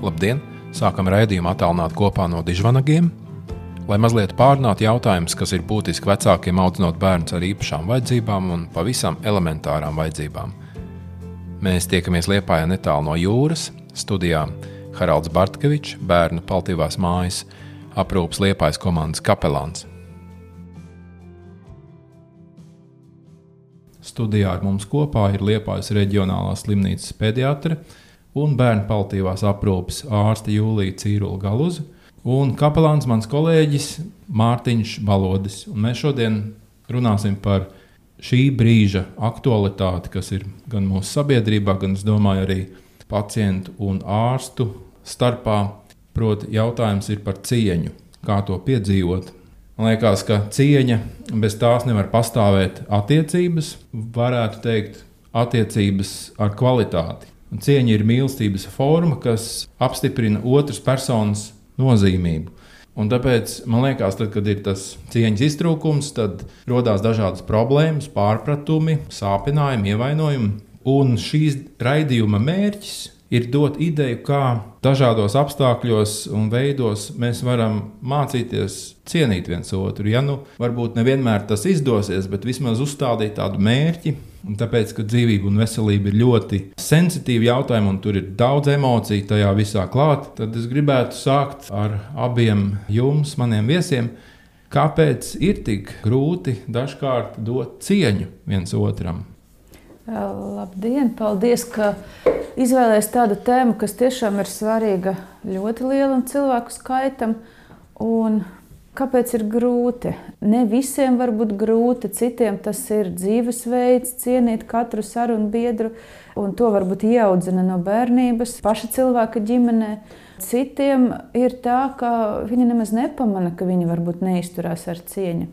Labdien! Sākam raidījumu attālināt kopā no dižvanagiem, lai mazliet pārunātu jautājumus, kas ir būtiski vecākiem audzinot bērnus ar īpašām vajadzībām un pavisam elementārām vajadzībām. Mēs tiekamies Liepājā netālu no jūras, studijā Haralds Bartkevičs, bērnu paltīvās mājas, aprūpas Liepājas komandas kapelāns. Studijā ar mums kopā ir Liepājas reģionālās slimnīcas pediatre un bērnu palīdzības aprūpes ārste Jūlija Cīrula Galuza un kapelāns mans kolēģis Mārtiņš Balodis. Un mēs šodien runāsim par šī brīža aktualitāti, kas ir gan mūsu sabiedrībā, gan, es domāju, arī pacientu un ārstu starpā. Proti, jautājums ir par cieņu, kā to piedzīvot. Man liekas, ka cieņa bez tās nevar pastāvēt attiecības, varētu teikt, attiecības ar kvalitāti. Un cieņa ir mīlestības forma, kas apstiprina otras personas nozīmību. Un tāpēc man liekas, tad, kad ir tas cieņas iztrūkums, tad rodas dažādas problēmas, pārpratumi, sāpinājumi, ievainojumi. Un šīs raidījuma mērķis ir dot ideju, kā dažādos apstākļos un veidos mēs varam mācīties cienīt viens otru. Ja nu varbūt nevienmēr tas izdosies, bet vismaz uzstādīt tādu mērķi. Un tāpēc, ka dzīvība un veselība ir ļoti sensitīvi jautājumi, un tur ir daudz emociju tajā visā klāt, tad es gribētu sākt ar abiem jums, maniem viesiem. Kāpēc ir tik grūti dažkārt dot cieņu viens otram? Labdien! Paldies, ka izvēlējies tādu tēmu, kas tiešām ir svarīga ļoti lielam cilvēku skaitam. Un kāpēc ir grūti? Ne visiem var būt grūti, citiem tas ir dzīvesveids, cienīt katru sarunu biedru, un to varbūt ieaudzina no bērnības, paša cilvēka ģimenē. Citiem ir tā, ka viņi nemaz nepamana, ka viņi varbūt neizturās ar cieņu.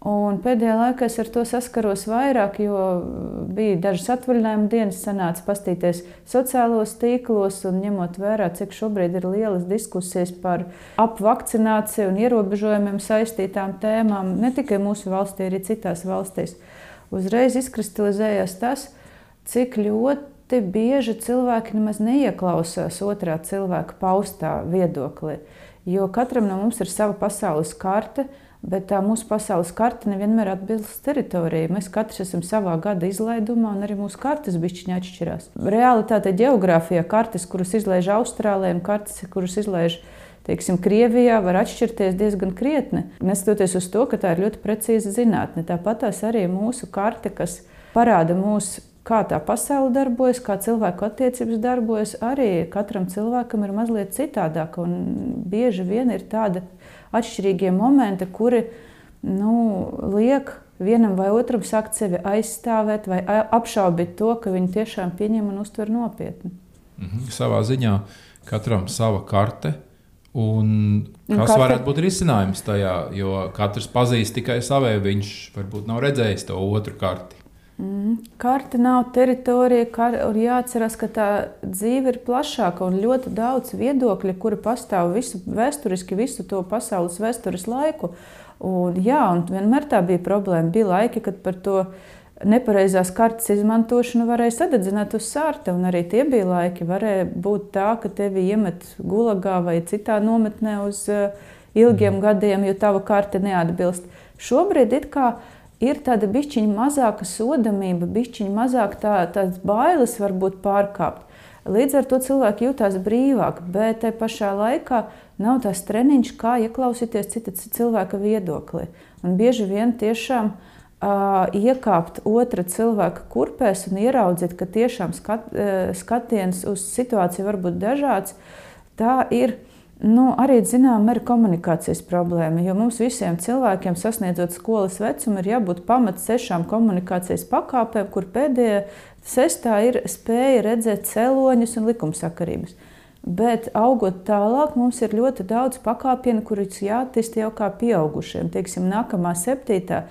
Un pēdējā laikā es ar to saskaros vairāk, jo bija dažas atvaļinājuma dienas, sanāca pastīties sociālos tīklos un ņemot vērā, cik šobrīd ir lielas diskusijas par apvakcināciju un ierobežojumiem saistītām tēmām, ne tikai mūsu valstī, arī citās valstīs. Uzreiz izkristalizējās tas, cik ļoti bieži cilvēki nemaz neieklausās otrā cilvēka paustā viedoklī, jo katram no mums ir sava pasaules karte Bet tā mūsu pasaules karte nevienmēr atbilst teritorijai. Mēs katrs esam savā gada izlaidumā, un arī mūsu kartes bišķiņā atšķirās. Realitāte geogrāfijā kartes, kuras izlaiž Austrālijā, un kartes, kuras izlaiž teiksim, Krievijā, var atšķirties diezgan krietni. Neskatoties uz to, ka tā ir ļoti precīza zinātne. Tāpat tās arī mūsu karte, kas parāda mūsu kā tā pasaule darbojas, kā cilvēku attiecības darbojas, arī katram cilvēkam ir mazliet citādāka. Bieži vien ir tāda atšķirīgie momenti, kuri nu, liek vienam vai otram sākt sevi aizstāvēt vai apšaubīt to, ka viņi tiešām pieņem un uztver nopietni. Mhm. Savā ziņā katram sava karte. Un kas karte... varētu būt risinājums tajā? Jo katrs pazīst tikai savēju, viņš varbūt nav redzējis to otru karti. Mm. Karte nav teritorija, kar, un jāatcerās, ka tā dzīve ir plašāka un ļoti daudz viedokļu, kuri pastāv visu vēsturiski, visu to pasaules vēstures laiku. Un, jā, un vienmēr tā bija problēma. Bija laiki, kad par to nepareizās kartes izmantošanu varēja sadedzināt uz sārta, un arī tie bija laiki. Varēja būt tā, ka tevi iemet gulagā vai citā nometnē uz uh, ilgiem mm. gadiem, jo tava karte neatbilst. Šobrīd it kā ir tāda bišķiņa mazāka sodamība, bišķiņa mazāk tā, tādas bailes varbūt pārkāpt. Līdz ar to cilvēki jūtas brīvāk, bet te pašā laikā nav tās treniņš, kā ieklausīties cita cilvēka viedoklī. Un bieži vien tiešām uh, iekāpt otra cilvēka kurpēs un ieraudzīt, ka tiešām skat, uh, skatiens uz situāciju var būt dažāds. Tā ir Nu, arī zinām, ir komunikācijas problēma. Jo mums visiem cilvēkiem, sasniedzot skolas vecumu, ir jābūt pamat sešām komunikācijas pakāpēm, kur pēdējā sestā ir spēja redzēt cēloņus un likumsakarības. Bet augot tālāk, mums ir ļoti daudz pakāpienu, kurus jāattīst jau kā pieaugušiem. Teiksim, nākamā septītā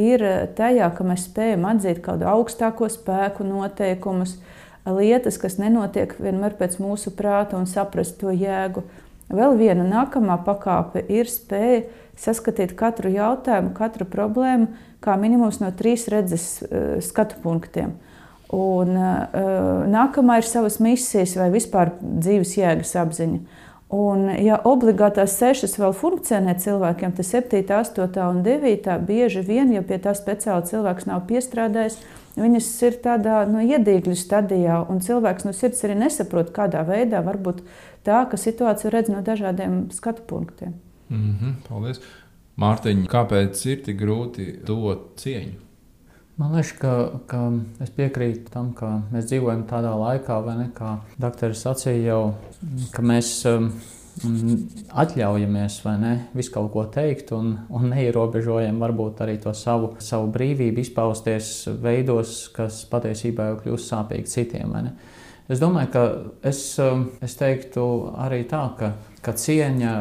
ir tajā, ka mēs spējam atzīt kādu augstāko spēku noteikumus, lietas, kas nenotiek vienmēr pēc mūsu prāta un saprast to jēgu. Vēl viena nākamā pakāpe ir spēja saskatīt katru jautājumu, katru problēmu, kā minimums no trīs redzes uh, skatu punktiem. Un, uh, nākamā ir savas misijas vai vispār dzīves jēgas apziņa. Un, ja obligātās sešas vēl funkcionē cilvēkiem, tad 7, 8 un 9 bieži vien, ja pie tā speciāli cilvēks nav piestrādājis, viņas ir tādā no nu, iedīgļu stadijā, un cilvēks no sirds arī nesaprot, kādā veidā var būt tā, ka situāciju redz no dažādiem skatu punktiem. Mm -hmm, paldies! Mārtiņ, kāpēc ir tik grūti dot cieņu? Man liekas, ka, ka es piekrītu tam, ka mēs dzīvojam tādā laikā, vai ne, kā doktoris sacīja jau, ka mēs um, atļaujamies ne, visu kaut ko teikt un, un neierobežojam varbūt arī to savu, savu brīvību izpausties veidos, kas patiesībā jau kļūst sāpīgi citiem. Es domāju, ka es, um, es teiktu arī tā, ka, ka cieņa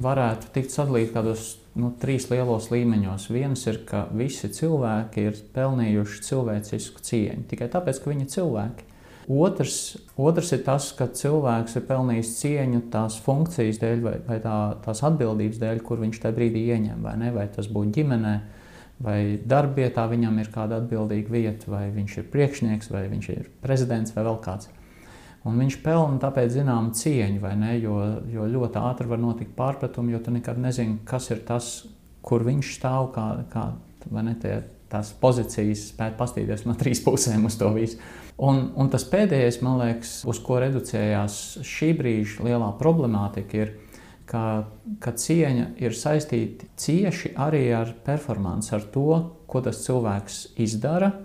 varētu tikt sadalīta kādos nu, trīs lielos līmeņos. Viens ir, ka visi cilvēki ir pelnījuši cilvēcisku cieņu tikai tāpēc, ka viņi ir cilvēki. Otrs, otrs ir tas, ka cilvēks ir pelnījis cieņu tās funkcijas dēļ vai, vai tā, tās atbildības dēļ, kur viņš tajā brīdī ieņem. Vai, ne? vai tas būtu ģimenē, vai darbvietā viņam ir kāda atbildīga vieta, vai viņš ir priekšnieks, vai viņš ir prezidents vai vēl kāds. Un viņš pelna tāpēc zināmu cieņu, vai ne? Jo, jo ļoti ātri var notikt pārpratumi, jo tu nekad nezini, kas ir tas, kur viņš stāv, kā, kā ne, tie, tās pozīcijas, spēt pastīties no trīs pusēm uz to visu. Un, un tas pēdējais, man liekas, uz ko reducējās šī brīža lielā problemātika, ir, ka, ka cieņa ir saistīta cieši arī ar performanci, ar to, ko tas cilvēks izdara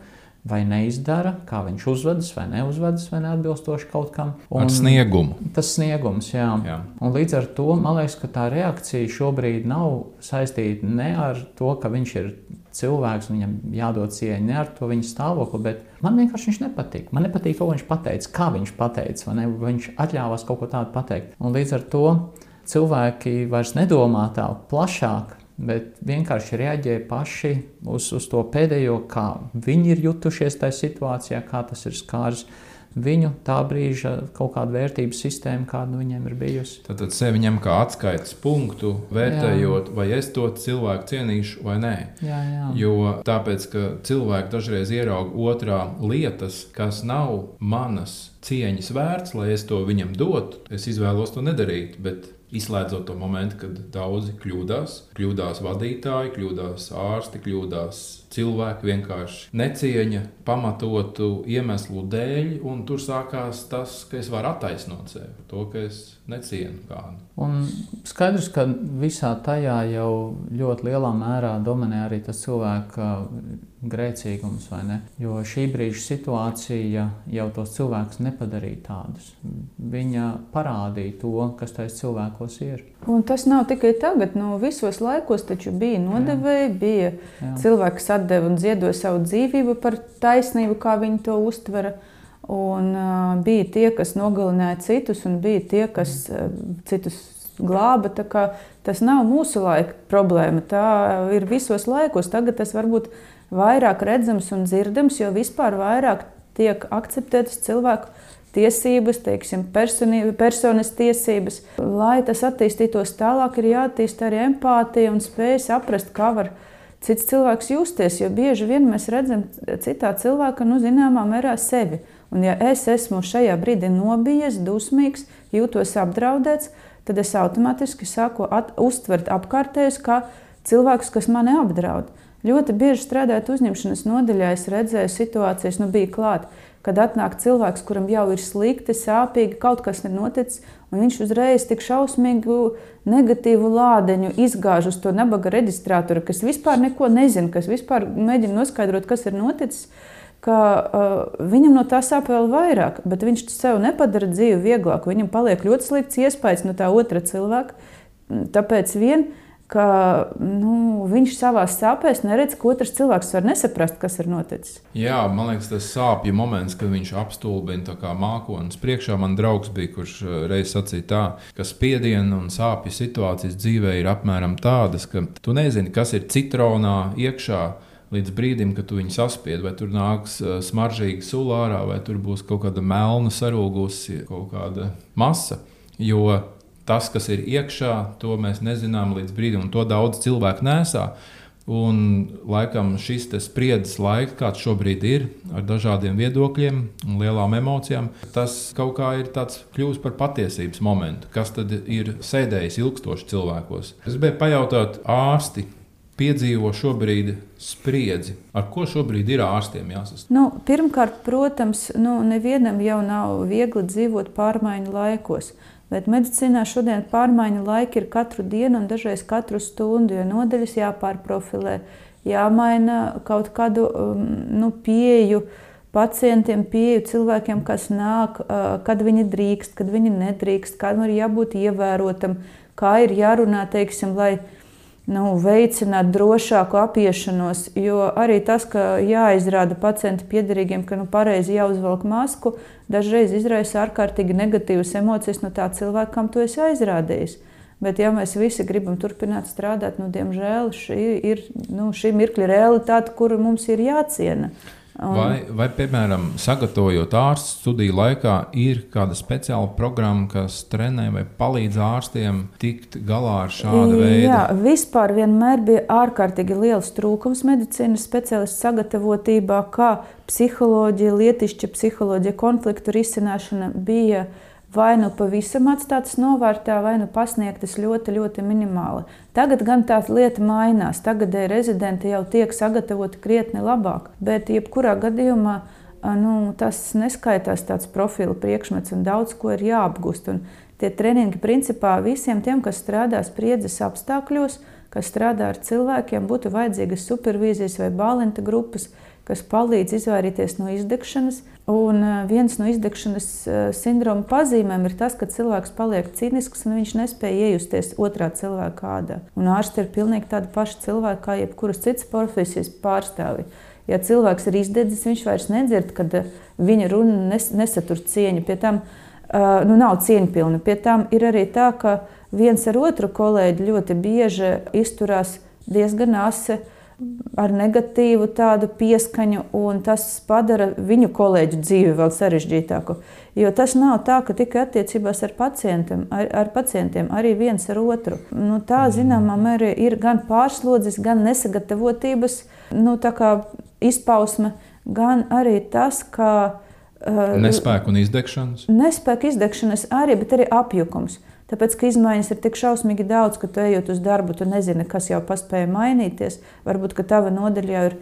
vai neizdara, kā viņš uzvedas vai neuzvedas, vai neatbilstoši kaut kam. Un, ar sniegumu. Tas sniegums, jā. jā. Un līdz ar to man liekas, ka tā reakcija šobrīd nav saistīta ne ar to, ka viņš ir cilvēks, viņam jādod cieņa, ne ar to viņa stāvokli, bet man vienkārši viņš nepatīk. Man nepatīk, ko viņš pateica, kā viņš pateica, vai, ne, viņš atļāvās kaut ko tādu pateikt. Un līdz ar to cilvēki vairs nedomā tā plašāk bet vienkārši reaģē paši uz, uz to pēdējo, kā viņi ir jutušies tajā situācijā, kā tas ir skārs viņu tā brīža kaut kāda vērtības sistēma, kāda viņiem ir bijusi. Tad, tad sevi ņem kā atskaites punktu, vērtējot, jā. vai es to cilvēku cienīšu vai nē. Jā, jā. Jo tāpēc, ka cilvēki dažreiz ieraug otrā lietas, kas nav manas cieņas vērts, lai es to viņam dotu, es izvēlos to nedarīt. Bet Izslēdzot to momentu, kad daudzi kļūdās, kļūdās vadītāji, kļūdās ārsti, kļūdās cilvēki vienkārši necieņa pamatotu iemeslu dēļ, un tur sākās tas, ka es varu attaisnot sevi, to, ka es necienu kādu. Un skaidrs, ka visā tajā jau ļoti lielā mērā dominē arī tas cilvēka grēcīgums, vai ne? Jo šī brīža situācija jau tos cilvēkus nepadarīja tādus. Viņa parādīja to, kas tajos cilvēkos ir. Un tas nav tikai tagad, no nu, visos laikos bija nodevēji, bija Jā. cilvēki, kas atdeva un ziedoja savu dzīvību par taisnību, kā viņi to uztvera. Un uh, bija tie, kas nogalināja citus, un bija tie, kas uh, citus glāba. Tas nav mūsu laika problēma. Tā ir visos laikos. Tagad tas varbūt ir vairāk redzams un dzirdams, jo vispār vairāk tiek akceptētas cilvēku tiesības, teiksim, personas tiesības. Lai tas attīstītos tālāk, ir jāattīst arī empātija un spēja saprast, kā var cits cilvēks justies. Jo bieži vien mēs redzam citā cilvēka, nu, zināmā mērā sevi. Un ja es esmu šajā brīdī nobijies, dusmīgs, jūtos apdraudēts, tad es automātiski sāku uztvert apkārtējus kā cilvēkus, kas mani apdraud. Ļoti bieži strādājot uzņemšanas nodaļā, es redzēju situācijas, nu bija klāt, kad atnāk cilvēks, kuram jau ir slikti, sāpīgi, kaut kas ir noticis, un viņš uzreiz tik šausmīgu negatīvu lādeņu izgāž uz to nabaga reģistrātoru, kas vispār neko nezina, kas vispār mēģina noskaidrot, kas ir noticis. Ka, uh, viņam no tā sāp vēl vairāk, bet viņš sev nepadara dzīvi vieglāku. Viņam paliek ļoti slikts iespējas no tā otra cilvēka. Tāpēc vien ka nu, viņš savā sāpēs neredz, ka otrs cilvēks var nesaprast, kas ir noticis. Jā, man liekas, tas sāpju moments, kad viņš apstulbina kā mākonis. Priekšā man draugs bija, kurš eh, reiz sacīja tā, ka spiediena un sāpju situācijas dzīvē ir apmēram tādas, ka tu nezini, kas ir citronā iekšā. Līdz brīdim, kad tu viņu saspied, vai tur nāks uh, smaržīga sulārā, vai tur būs kaut kāda melna sarūgusi, kaut kāda masa. Jo tas, kas ir iekšā, to mēs nezinām līdz brīdim, un to daudz cilvēku nesā. Un, laikam, šis spriedzes laiks, kāds šobrīd ir, ar dažādiem viedokļiem un lielām emocijām, tas kaut kā ir kļuvis par patiesības momentu, kas tad ir sēdējis ilgstoši cilvēkos. Es gribēju pajautāt, ārsti piedzīvo šobrīd spriedzi. Ar ko šobrīd ir ārstiem jāsastāv? Nu, pirmkārt, protams, nu, nevienam jau nav viegli dzīvot pārmaiņu laikos. Bet medicīnā šodien pārmaiņu laiki ir katru dienu un dažreiz katru stundu, jo nodaļas jāpārprofilē, jāmaina kaut kādu um, nu, pieeju pacientiem, pieeju cilvēkiem, kas nāk, uh, kad viņi drīkst, kad viņi nedrīkst, kādam ir jābūt ievērotam, kā ir jārunā, teiksim, lai nu, veicināt drošāku apiešanos. Jo arī tas, ka jāizrāda pacienta piederīgiem, ka nu, pareizi jāuzvelk masku, dažreiz izraisa ārkārtīgi negatīvas emocijas no tā cilvēka, kam tu esi aizrādījis. Bet, ja mēs visi gribam turpināt strādāt, nu, diemžēl šī ir nu, šī mirkļa realitāte, kuru mums ir jāciena. Un... Vai, vai, piemēram, sagatavojot ārstu studiju laikā, ir kāda speciāla programma, kas trenē vai palīdz ārstiem tikt galā ar šādu veidu? Jā, vispār vienmēr bija ārkārtīgi liels trūkums medicīnas speciālistu sagatavotībā, kā psiholoģija, lietišķa psiholoģija, konfliktu risināšana bija vai nu pavisam atstātas novārtā, vai nu pasniegtas ļoti, ļoti minimāli. Tagad gan tā lieta mainās. Tagadēji rezidenti jau tiek sagatavoti krietni labāk, bet jebkurā gadījumā nu, tas neskaitās tāds profila priekšmets un daudz ko ir jāapgūst. Un tie treniņi principā visiem tiem, kas strādā spriedzes apstākļos, kas strādā ar cilvēkiem, būtu vajadzīgas supervīzijas vai bālinta grupas, kas palīdz izvairīties no izdegšanas. Un viens no izdegšanas sindroma pazīmēm ir tas, ka cilvēks paliek cīnisks un viņš nespēja iejusties otrā cilvēka ādā. Un ārsti ir pilnīgi tādi paši cilvēki kā jebkuras citas profesijas pārstāvji. Ja cilvēks ir izdedzis, viņš vairs nedzird, kad viņa runa nes, nesatur cieņu. Pie tam nu, nav cieņpilna. Pie tam ir arī tā, ka viens ar otru kolēģi ļoti bieži izturās diezgan asi ar negatīvu tādu pieskaņu, un tas padara viņu kolēģu dzīvi vēl sarežģītāku. Jo tas nav tā, ka tikai attiecībās ar pacientiem, ar, ar pacientiem arī viens ar otru. Nu, tā, zināmā mērā, ir gan pārslodzes, gan nesagatavotības nu, izpausme, gan arī tas, ka. Uh, nespēku un izdegšanas. Nespēku izdegšanas arī, bet arī apjukums. Tāpēc, ka izmaiņas ir tik šausmīgi daudz, ka tu ejot uz darbu, tu nezini, kas jau paspēja mainīties. Varbūt tava nodaļa jau ir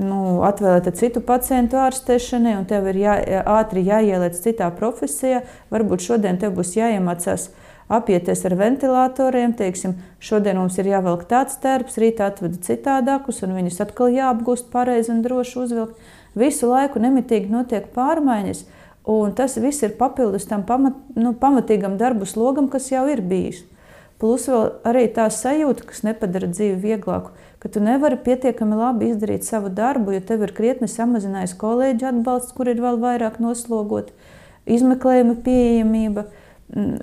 nu, atvēlēta citu pacientu ārstēšanai, un tev ir jā, ātri jāieliec citā profesijā. Varbūt šodien tev būs jāiemācās apieties ar ventilatoriem. Teiksim, šodien mums ir jāvelk tāds tērps, rītā atveda citādākus, un viņus atkal jāapgūst pareizi un droši uzvilkt. Visu laiku nemitīgi notiek pārmaiņas. Un tas viss ir papildus tam pamat, nu, pamatīgam darbu slogam, kas jau ir bijis. Plus arī tā sajūta, kas nepadara dzīvi vieglāku, ka tu nevari pietiekami labi izdarīt savu darbu, jo tev ir krietni samazinājies kolēģi atbalsts, kur ir vēl vairāk noslogot, izmeklējuma pieejamība,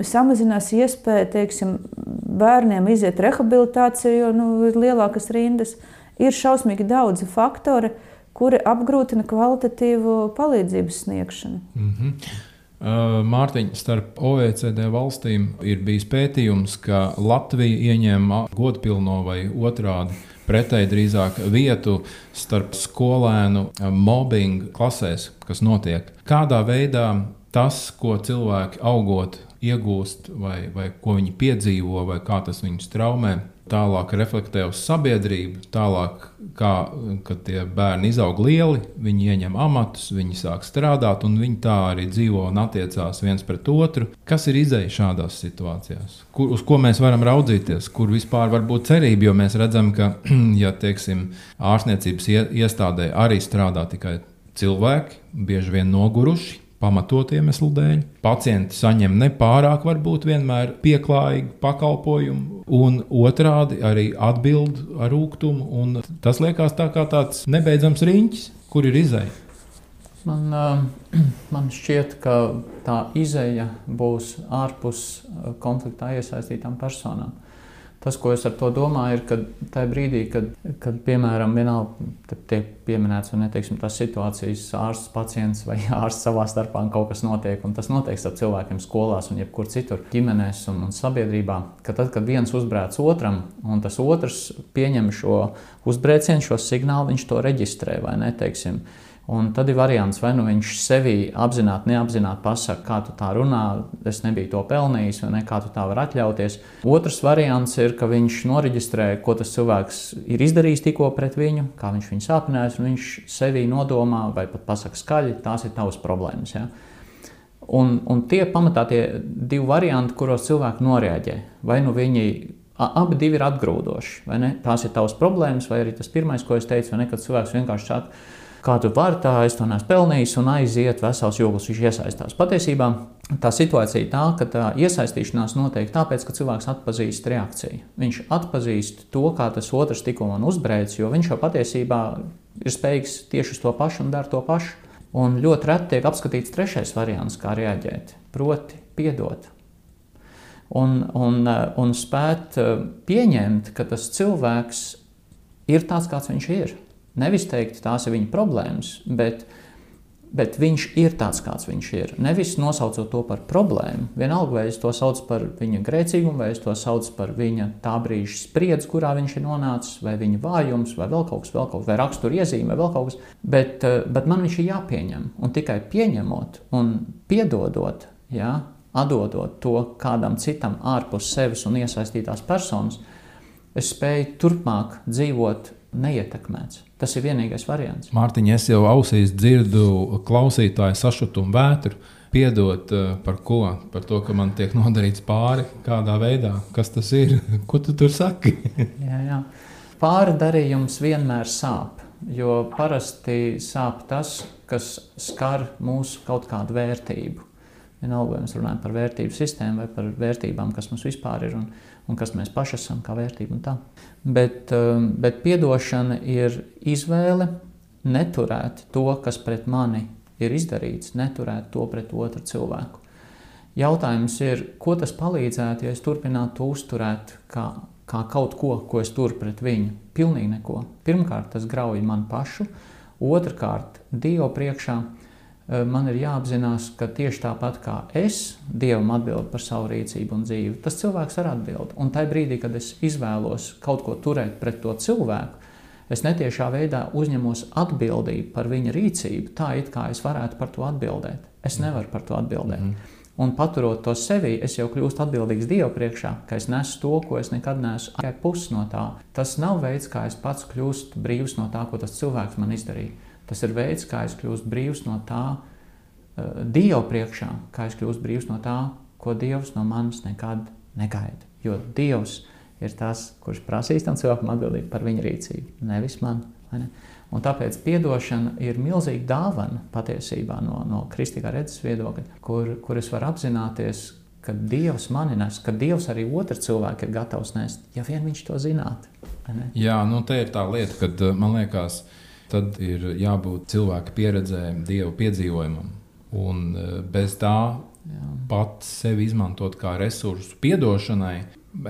samazinās iespēja teiksim, bērniem iziet rehabilitāciju, jo nu, ir lielākas rindas. Ir šausmīgi daudzi faktori, uh, kuri apgrūtina kvalitatīvu palīdzības sniegšanu. Mm -hmm. Mārtiņa, starp OECD valstīm ir bijis pētījums, ka Latvija ieņem godpilno vai otrādi pretēji drīzāk vietu starp skolēnu mobbingu klasēs, kas notiek. Kādā veidā tas, ko cilvēki augot, iegūst, vai, vai ko viņi piedzīvo, vai kā tas viņus traumē, tālāk reflektē uz sabiedrību, tālāk, kā, kad tie bērni izaug lieli, viņi ieņem amatus, viņi sāk strādāt, un viņi tā arī dzīvo un attiecās viens pret otru. Kas ir izēja šādās situācijās? Kur, uz ko mēs varam raudzīties, kur vispār var būt cerība, jo mēs redzam, ka, ja teiksim, ārstniecības iestādē arī strādā tikai cilvēki, bieži vien noguruši, pamatot iemeslu dēļ. Pacienti saņem nepārāk, varbūt vienmēr pieklājīgu pakalpojumu, un otrādi arī atbild ar rūkumu. Tas liekas tā kā tāds nebeidzams riņķis, kur ir izēja. Man, man šķiet, ka tā izēja būs ārpus konfliktā iesaistītām personām. Tas, ko es ar to domāju, ir, ka tajā brīdī, kad, kad piemēram, vienalga tiek pieminēts, vai neteiksim, tas situācijas ārsts, pacients vai ārsts savā starpā kaut kas notiek, un tas notiek ar cilvēkiem skolās un jebkur citur, ģimenēs un, un sabiedrībā, ka tad, kad viens uzbrēc otram, un tas otrs pieņem šo uzbrēcienu, šo signālu, viņš to reģistrē vai neteiksim. Un tad ir variants, vai nu viņš sevi apzināti, neapzināti pasakā, kā tu tā runā, es nebiju to pelnījis, vai ne, kā tu tā vari atļauties. Otrs variants ir, ka viņš noreģistrē, ko tas cilvēks ir izdarījis tikko pret viņu, kā viņš viņu sāpinājis, un viņš sevi nodomā, vai pat pasakā skaļi, tās ir tavas problēmas. Ja? Un, un tie pamatā tie divi varianti, kuros cilvēki noreaģē. Vai nu viņi abi ir atgrūdoši, vai ne? Tās ir tavas problēmas, vai arī tas pirmais, ko es teicu, vai ne, kad cilvēks vienkārši saka, kā tu vari tā, es to neesmu pelnījis, un aiziet vesels jūgls, viņš iesaistās. Patiesībā tā situācija ir tā, ka tā iesaistīšanās notiek tāpēc, ka cilvēks atpazīst reakciju. Viņš atpazīst to, kā tas otrs tikko man uzbrēcis, jo viņš jau patiesībā ir spējīgs tieši uz to pašu un dara to pašu. Un ļoti reti tiek apskatīts trešais variants, kā reaģēt, proti, piedot. Un, un, un spēt eh, pieņemt, ka tas cilvēks ir tāds, kāds viņš ir. Nevis teikt, tās ir viņa problēmas, bet, bet viņš ir tāds, kāds viņš ir. Nevis nosaucot to par problēmu. Vienalga, vai es to saucu par viņa grēcīgumu, vai es to saucu par viņa tā brīža spriedzi, kurā viņš ir nonācis, vai viņa vājums, vai vēl kaut kas, vēl kaut vai raksturiezīme, vai vēl kaut kas. Bet, eh, bet man viņš ir jāpieņem. Un tikai pieņemot un piedodot, jā, atdodot to kādam citam ārpus sevis un iesaistītās personas, es spēju turpmāk dzīvot neietekmēts. Tas ir vienīgais variants. Mārtiņ, es jau ausīs dzirdu klausītāju sašutumu vētru. Piedot uh, par ko? Par to, ka man tiek nodarīts pāri kādā veidā. Kas tas ir? Ko tu tur saki? jā, jā. Pāri darījums vienmēr sāp. Jo parasti sāp tas, kas skar mūsu kaut kādu vērtību. Vienalga, vai mēs runājam par vērtību sistēmu vai par vērtībām, kas mums vispār ir un, un kas mēs paši esam kā vērtība. Bet, um, bet piedošana ir izvēle neturēt to, kas pret mani ir izdarīts, neturēt to pret otru cilvēku. Jautājums ir, ko tas palīdzētu, ja es turpinātu uzturēt kā, kā kaut ko, ko es turu pret viņu? Pilnīgi neko. Pirmkārt, tas grauj man pašu, otrkārt, Dievu priekšā man ir jāapzinās, ka tieši tāpat kā es Dievam atbildu par savu rīcību un dzīvi, tas cilvēks arī atbild. Un tajā brīdī, kad es izvēlos kaut ko turēt pret to cilvēku, es netiešā veidā uzņemos atbildību par viņa rīcību, tā it kā es varētu par to atbildēt. Es nevaru par to atbildēt. Mm -hmm. Un paturot to sevī, es jau kļūstu atbildīgs Dievu priekšā, ka es nesu to, ko es nekad neesmu. Tikai pusi no tā. Tas nav veids, kā es pats kļūstu brīvs no tā, ko tas cilvēks man izdarīja. Tas ir veids, kā es kļūstu brīvs no tā, uh, Dieva priekšā, kā es kļūstu brīvs no tā, ko Dievs no manis nekad negaida. Jo Dievs ir tas, kurš prasīs tam cilvēkam atbildību par viņa rīcību, nevis man. Ne? Un tāpēc atdošana ir milzīga dāvana patiesībā no, no kristīgā redzes viedokļa, kur, kur es varu apzināties, ka Dievs mani nes, ka Dievs arī otru cilvēku ir gatavs nest, ja vien viņš to zinātu. Jā, nu tā ir tā lieta, kad man liekas, ka tad ir jābūt cilvēka pieredzē, dievu piedzīvojumam. Un e, bez tā Jā. pat sevi izmantot kā resursu piedošanai,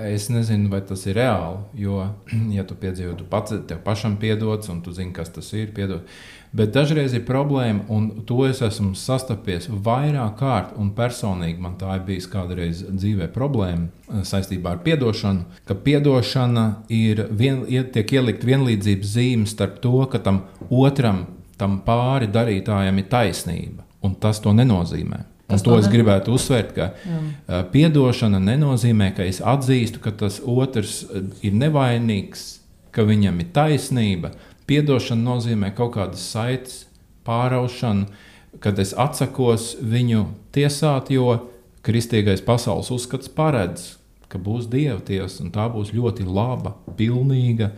es nezinu, vai tas ir reāli. Jo, ja tu piedzīvo, tu pats tev pašam piedodas, un tu zini, kas tas ir, piedod. Bet dažreiz ir problēma, un to es esmu sastapies vairāk kārt, un personīgi man tā ir bijusi kādreiz dzīvē problēma eh, saistībā ar atdošanu. Ka atdošana ir vien, tiek ielikt vienlīdzības zīme starp to, ka tam otram, tam pāri darītājam ir taisnība, un tas to nenozīmē. Un to es gribētu uzsvērt, ka uh, piedošana nenozīmē, ka es atzīstu, ka tas otrs ir nevainīgs, ka viņam ir taisnība, Piedošana nozīmē kaut kādas saites pāraušanu, kad es atsakos viņu tiesāt, jo kristīgais pasaules uzskats paredz, ka būs dieva tiesa, un tā būs ļoti laba, pilnīga.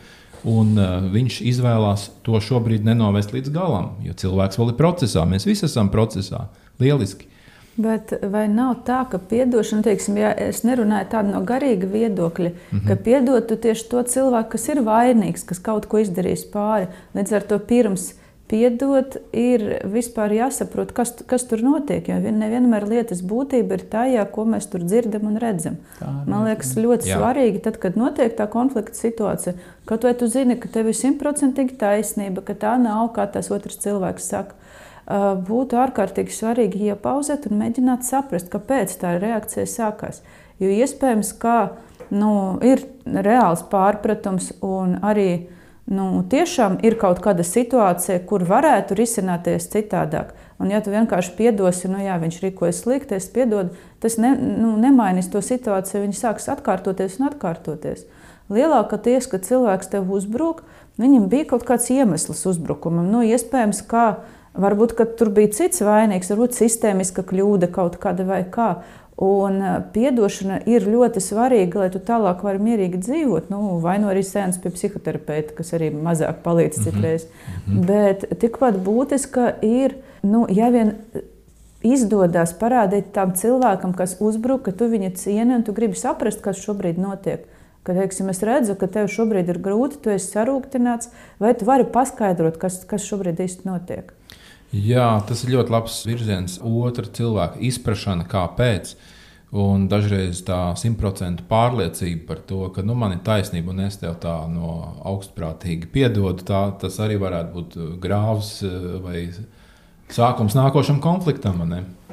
Un uh, viņš izvēlās to šobrīd nenovest līdz galam, jo cilvēks vēl ir procesā. Mēs visi esam procesā. Lieliski. Bet vai nav tā, ka atdošana, teiksim, ja es nerunāju tādu no garīga viedokļa, mm -hmm. ka piedot tieši to cilvēku, kas ir vainīgs, kas kaut ko izdarījis pāri, līdz ar to pirms piedot, ir vispār jāsaprot, kas, kas tur notiek. Jo nevienmēr lietas būtība ir tajā, ko mēs tur dzirdam un redzam. Man liekas, ļoti Jā. svarīgi, tad, kad notiek tā konflikta situācija, kaut vai tu zini, ka tev ir simtprocentīgi taisnība, ka tā nav, kā tas otrs cilvēks saka. Būtu ārkārtīgi svarīgi iepauzēt un mēģināt saprast, kāpēc tā reakcija sākās. Jo iespējams, ka nu, ir reāls pārpratums un arī nu, tiešām ir kaut kāda situācija, kur varētu risināties citādāk. Un, ja tu vienkārši piedosi, nu, jā, viņš rīkojas slikti, es piedodu, tas ne, nu, nemainīs to situāciju. Viņi sāks atkārtoties un atkārtoties. Lielākā tiesa, kad cilvēks tev uzbruk, viņam bija kaut kāds iemesls uzbrukumam. Nu, iespējams, ka varbūt ka tur bija cits vainīgs, varbūt sistēmiska kļūda kaut kāda vai kā. Un atdošana ir ļoti svarīga, lai tu tālāk vari mierīgi dzīvot. Nu, vai nu arī sēnes pie psihoterapeita, kas arī mazāk palīdz mhm. citreiz. Mm -hmm. Bet tikpat būtiska ir, nu, ja vien izdodas parādīt tam cilvēkam, kas uzbruka, ka tu viņu cieni un tu gribi saprast, kas šobrīd notiek. Kad teiksim, es redzu, ka tev šobrīd ir grūti, tu esi sarūktināts, vai tu vari paskaidrot, kas, kas šobrīd īsti notiek. Jā, tas ir ļoti labs virziens. Otra cilvēka izpratne, kāpēc. Un dažreiz tā simtprocentu pārliecība par to, ka nu, man ir taisnība un es tev tā no augstprātīgi piedodu, tā, tas arī varētu būt grāvs eh, vai sākums nākošam konfliktam.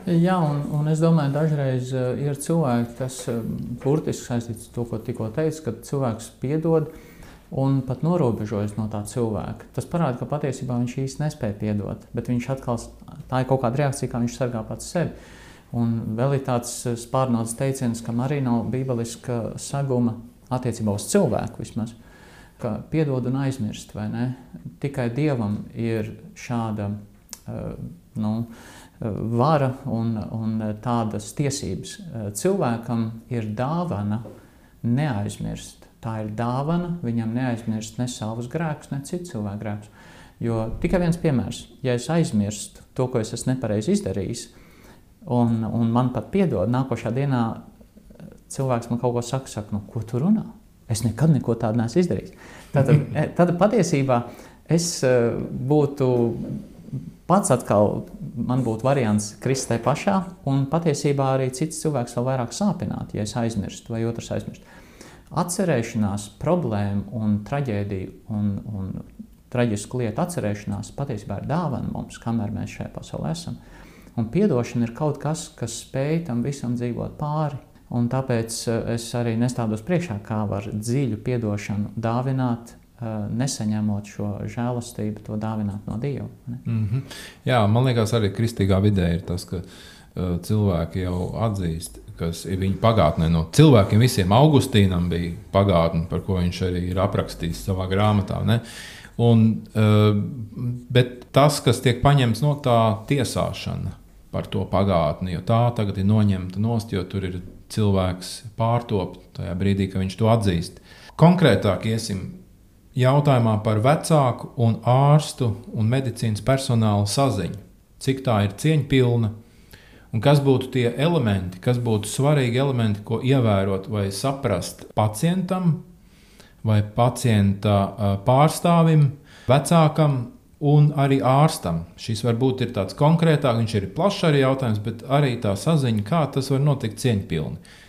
Jā, un, un es domāju, ka dažreiz uh, ir cilvēki, tas uh, burtiski saistīts ar to, ko tikko teicu, kad cilvēks piedod. Uh, un pat norobežojas no tā cilvēka. Tas parāda, ka patiesībā viņš īsti nespēja piedot, bet viņš atkal tā ir kaut kāda reakcija, kā viņš sargā pats sevi. Un vēl ir tāds eh, spārnots teiciens, kam arī nav bībeliska saguma attiecībā uz cilvēku vismaz. Ka piedod un aizmirst, vai ne? Tikai dievam ir šāda uh, nu, eh, vara un, un tādas tiesības. Cilvēkam ir dāvana neaizmirst Tā ir dāvana, viņam neaizmirst ne savus grēkus, ne citu cilvēku grēkus. Jo tikai viens piemērs, ja es aizmirstu to, ko es esmu nepareizi izdarījis, un, un man pat piedod, nākošā dienā cilvēks man kaut ko saka, saka nu, ko tu runā? Es nekad neko tādu neesmu izdarījis. Tad, e, tad patiesībā es e, būtu pats atkal, man būtu variants krist tajā pašā, un patiesībā arī cits cilvēks vēl vairāk sāpināt, ja es aizmirstu vai otrs aizmirst. Atcerēšanās problēmu un traģēdiju un, un traģisku lietu atcerēšanās patiesībā ir dāvana mums, kamēr mēs šajā pasaulē esam. Un atdošana ir kaut kas, kas spēj tam visam dzīvot pāri. Un tāpēc eh, es arī nestādos priekšā, kā var dziļu atdošanu dāvināt, eh, nesaņemot šo žēlastību, to dāvināt no Dieva. Mm -hmm. Jā, man liekas, arī kristīgā vidē ir tas, ka cilvēki jau atzīst, kas ir viņa pagātnē. No cilvēkiem visiem Augustīnam bija pagātne, par ko viņš arī ir aprakstījis savā grāmatā. Ne? Un, uh, bet tas, kas tiek paņemts no tā tiesāšana par to pagātni, jo tā tagad ir noņemta nost, jo tur ir cilvēks pārtopt tajā brīdī, kad viņš to atzīst. Konkrētāk iesim jautājumā par vecāku un ārstu un medicīnas personāla saziņu. Cik tā ir cieņpilna, Un kas būtu tie elementi, kas būtu svarīgi elementi, ko ievērot vai saprast pacientam vai pacienta pārstāvim, vecākam un arī ārstam. Šis varbūt ir tāds konkrētāk, viņš ir plašs arī jautājums, bet arī tā saziņa, kā tas var notikt cieņpilni.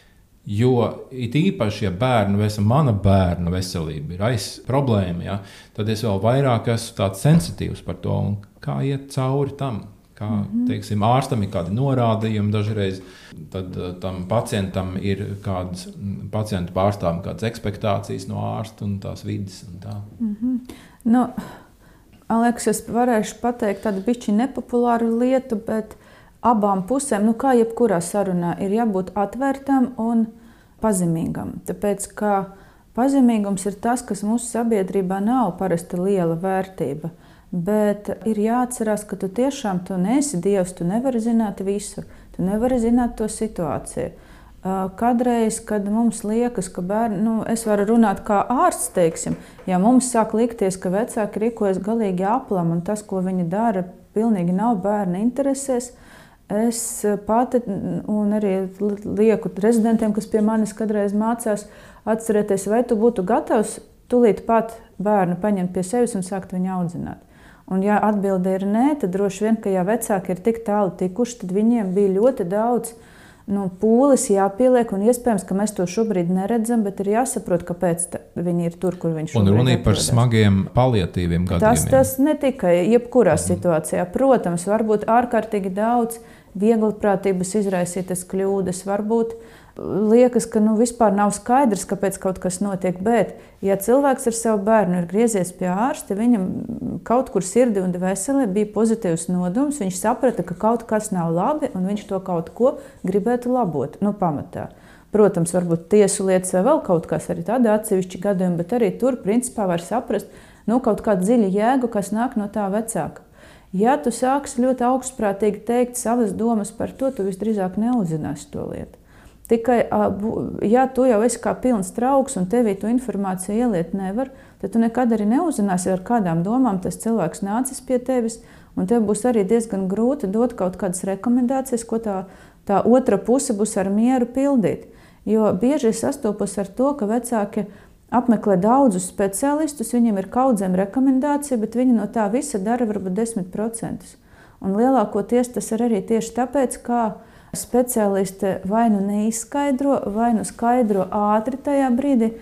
Jo it īpaši, ja bērnu veselība, mana bērna veselība ir aiz problēma, ja, tad es vēl vairāk esmu sensitīvs par to kā iet cauri tam. Kā -hmm. teiksim, ārstam ir kādi norādījumi dažreiz, tad uh, tam pacientam ir kādas pacientu pārstāvjiem, kādas expectācijas no ārsta un tās vidas. Un tā. mm -hmm. nu, Aleks, es varēšu pateikt tādu bišķi nepopulāru lietu, bet abām pusēm, nu, kā jebkurā sarunā, ir jābūt atvērtam un pazemīgam. Tāpēc, ka pazemīgums ir tas, kas mūsu sabiedrībā nav parasti liela vērtība. Bet ir jāatcerās, ka tu tiešām tu neesi Dievs, tu nevari zināt visu, tu nevari zināt to situāciju. Kadreiz, kad mums liekas, ka bērni, nu, es varu runāt kā ārsts, teiksim, ja mums sāk likties, ka vecāki rīkojas galīgi aplam un tas, ko viņi dara, pilnīgi nav bērna interesēs, es pati un arī lieku rezidentiem, kas pie manis kādreiz mācās, atcerieties, vai tu būtu gatavs tūlīt pat bērnu paņemt pie sevis un sākt viņu audzināt. Un, ja atbilde ir nē, tad droši vien, ka ja vecāki ir tik tālu tikuši, tad viņiem bija ļoti daudz nu, pūles jāpieliek, un iespējams, ka mēs to šobrīd neredzam, bet ir jāsaprot, kāpēc viņi ir tur, kur viņš ir. Un runa ir par smagiem paliatīviem gadījumiem. Tas, tas ne tikai jebkurā mm. situācijā. Protams, var būt ārkārtīgi daudz vieglprātības izraisītas kļūdas, varbūt liekas, ka nu, vispār nav skaidrs, kāpēc kaut kas notiek. Bet, ja cilvēks ar savu bērnu ir griezies pie ārsta, viņam kaut kur sirdī un dvēselē bija pozitīvs nodoms, viņš saprata, ka kaut kas nav labi un viņš to kaut ko gribētu labot no nu, pamatā. Protams, varbūt tiesu lietas vai vēl kaut kas arī tādi atsevišķi gadījumi, bet arī tur principā var saprast nu, kaut kādu dziļu jēgu, kas nāk no tā vecāka. Ja tu sāksi ļoti augstprātīgi teikt savas domas par to, tu visdrīzāk neuzzināsi to lietu. Tikai, ja tu jau esi kā pilns trauks un tevī to informāciju ieliet nevar, tad tu nekad arī neuzzināsi, ar kādām domām tas cilvēks nācis pie tevis. Un tev būs arī diezgan grūti dot kaut kādas rekomendācijas, ko tā, tā otra puse būs ar mieru pildīt. Jo bieži es sastopos ar to, ka vecāki apmeklē daudzus speciālistus, viņiem ir kaudzēm rekomendācija, bet viņi no tā visa dara varbūt 10%. Un lielākoties tas ir arī tieši tāpēc, ka speciāliste vai nu neizskaidro, vai nu skaidro ātri tajā brīdī,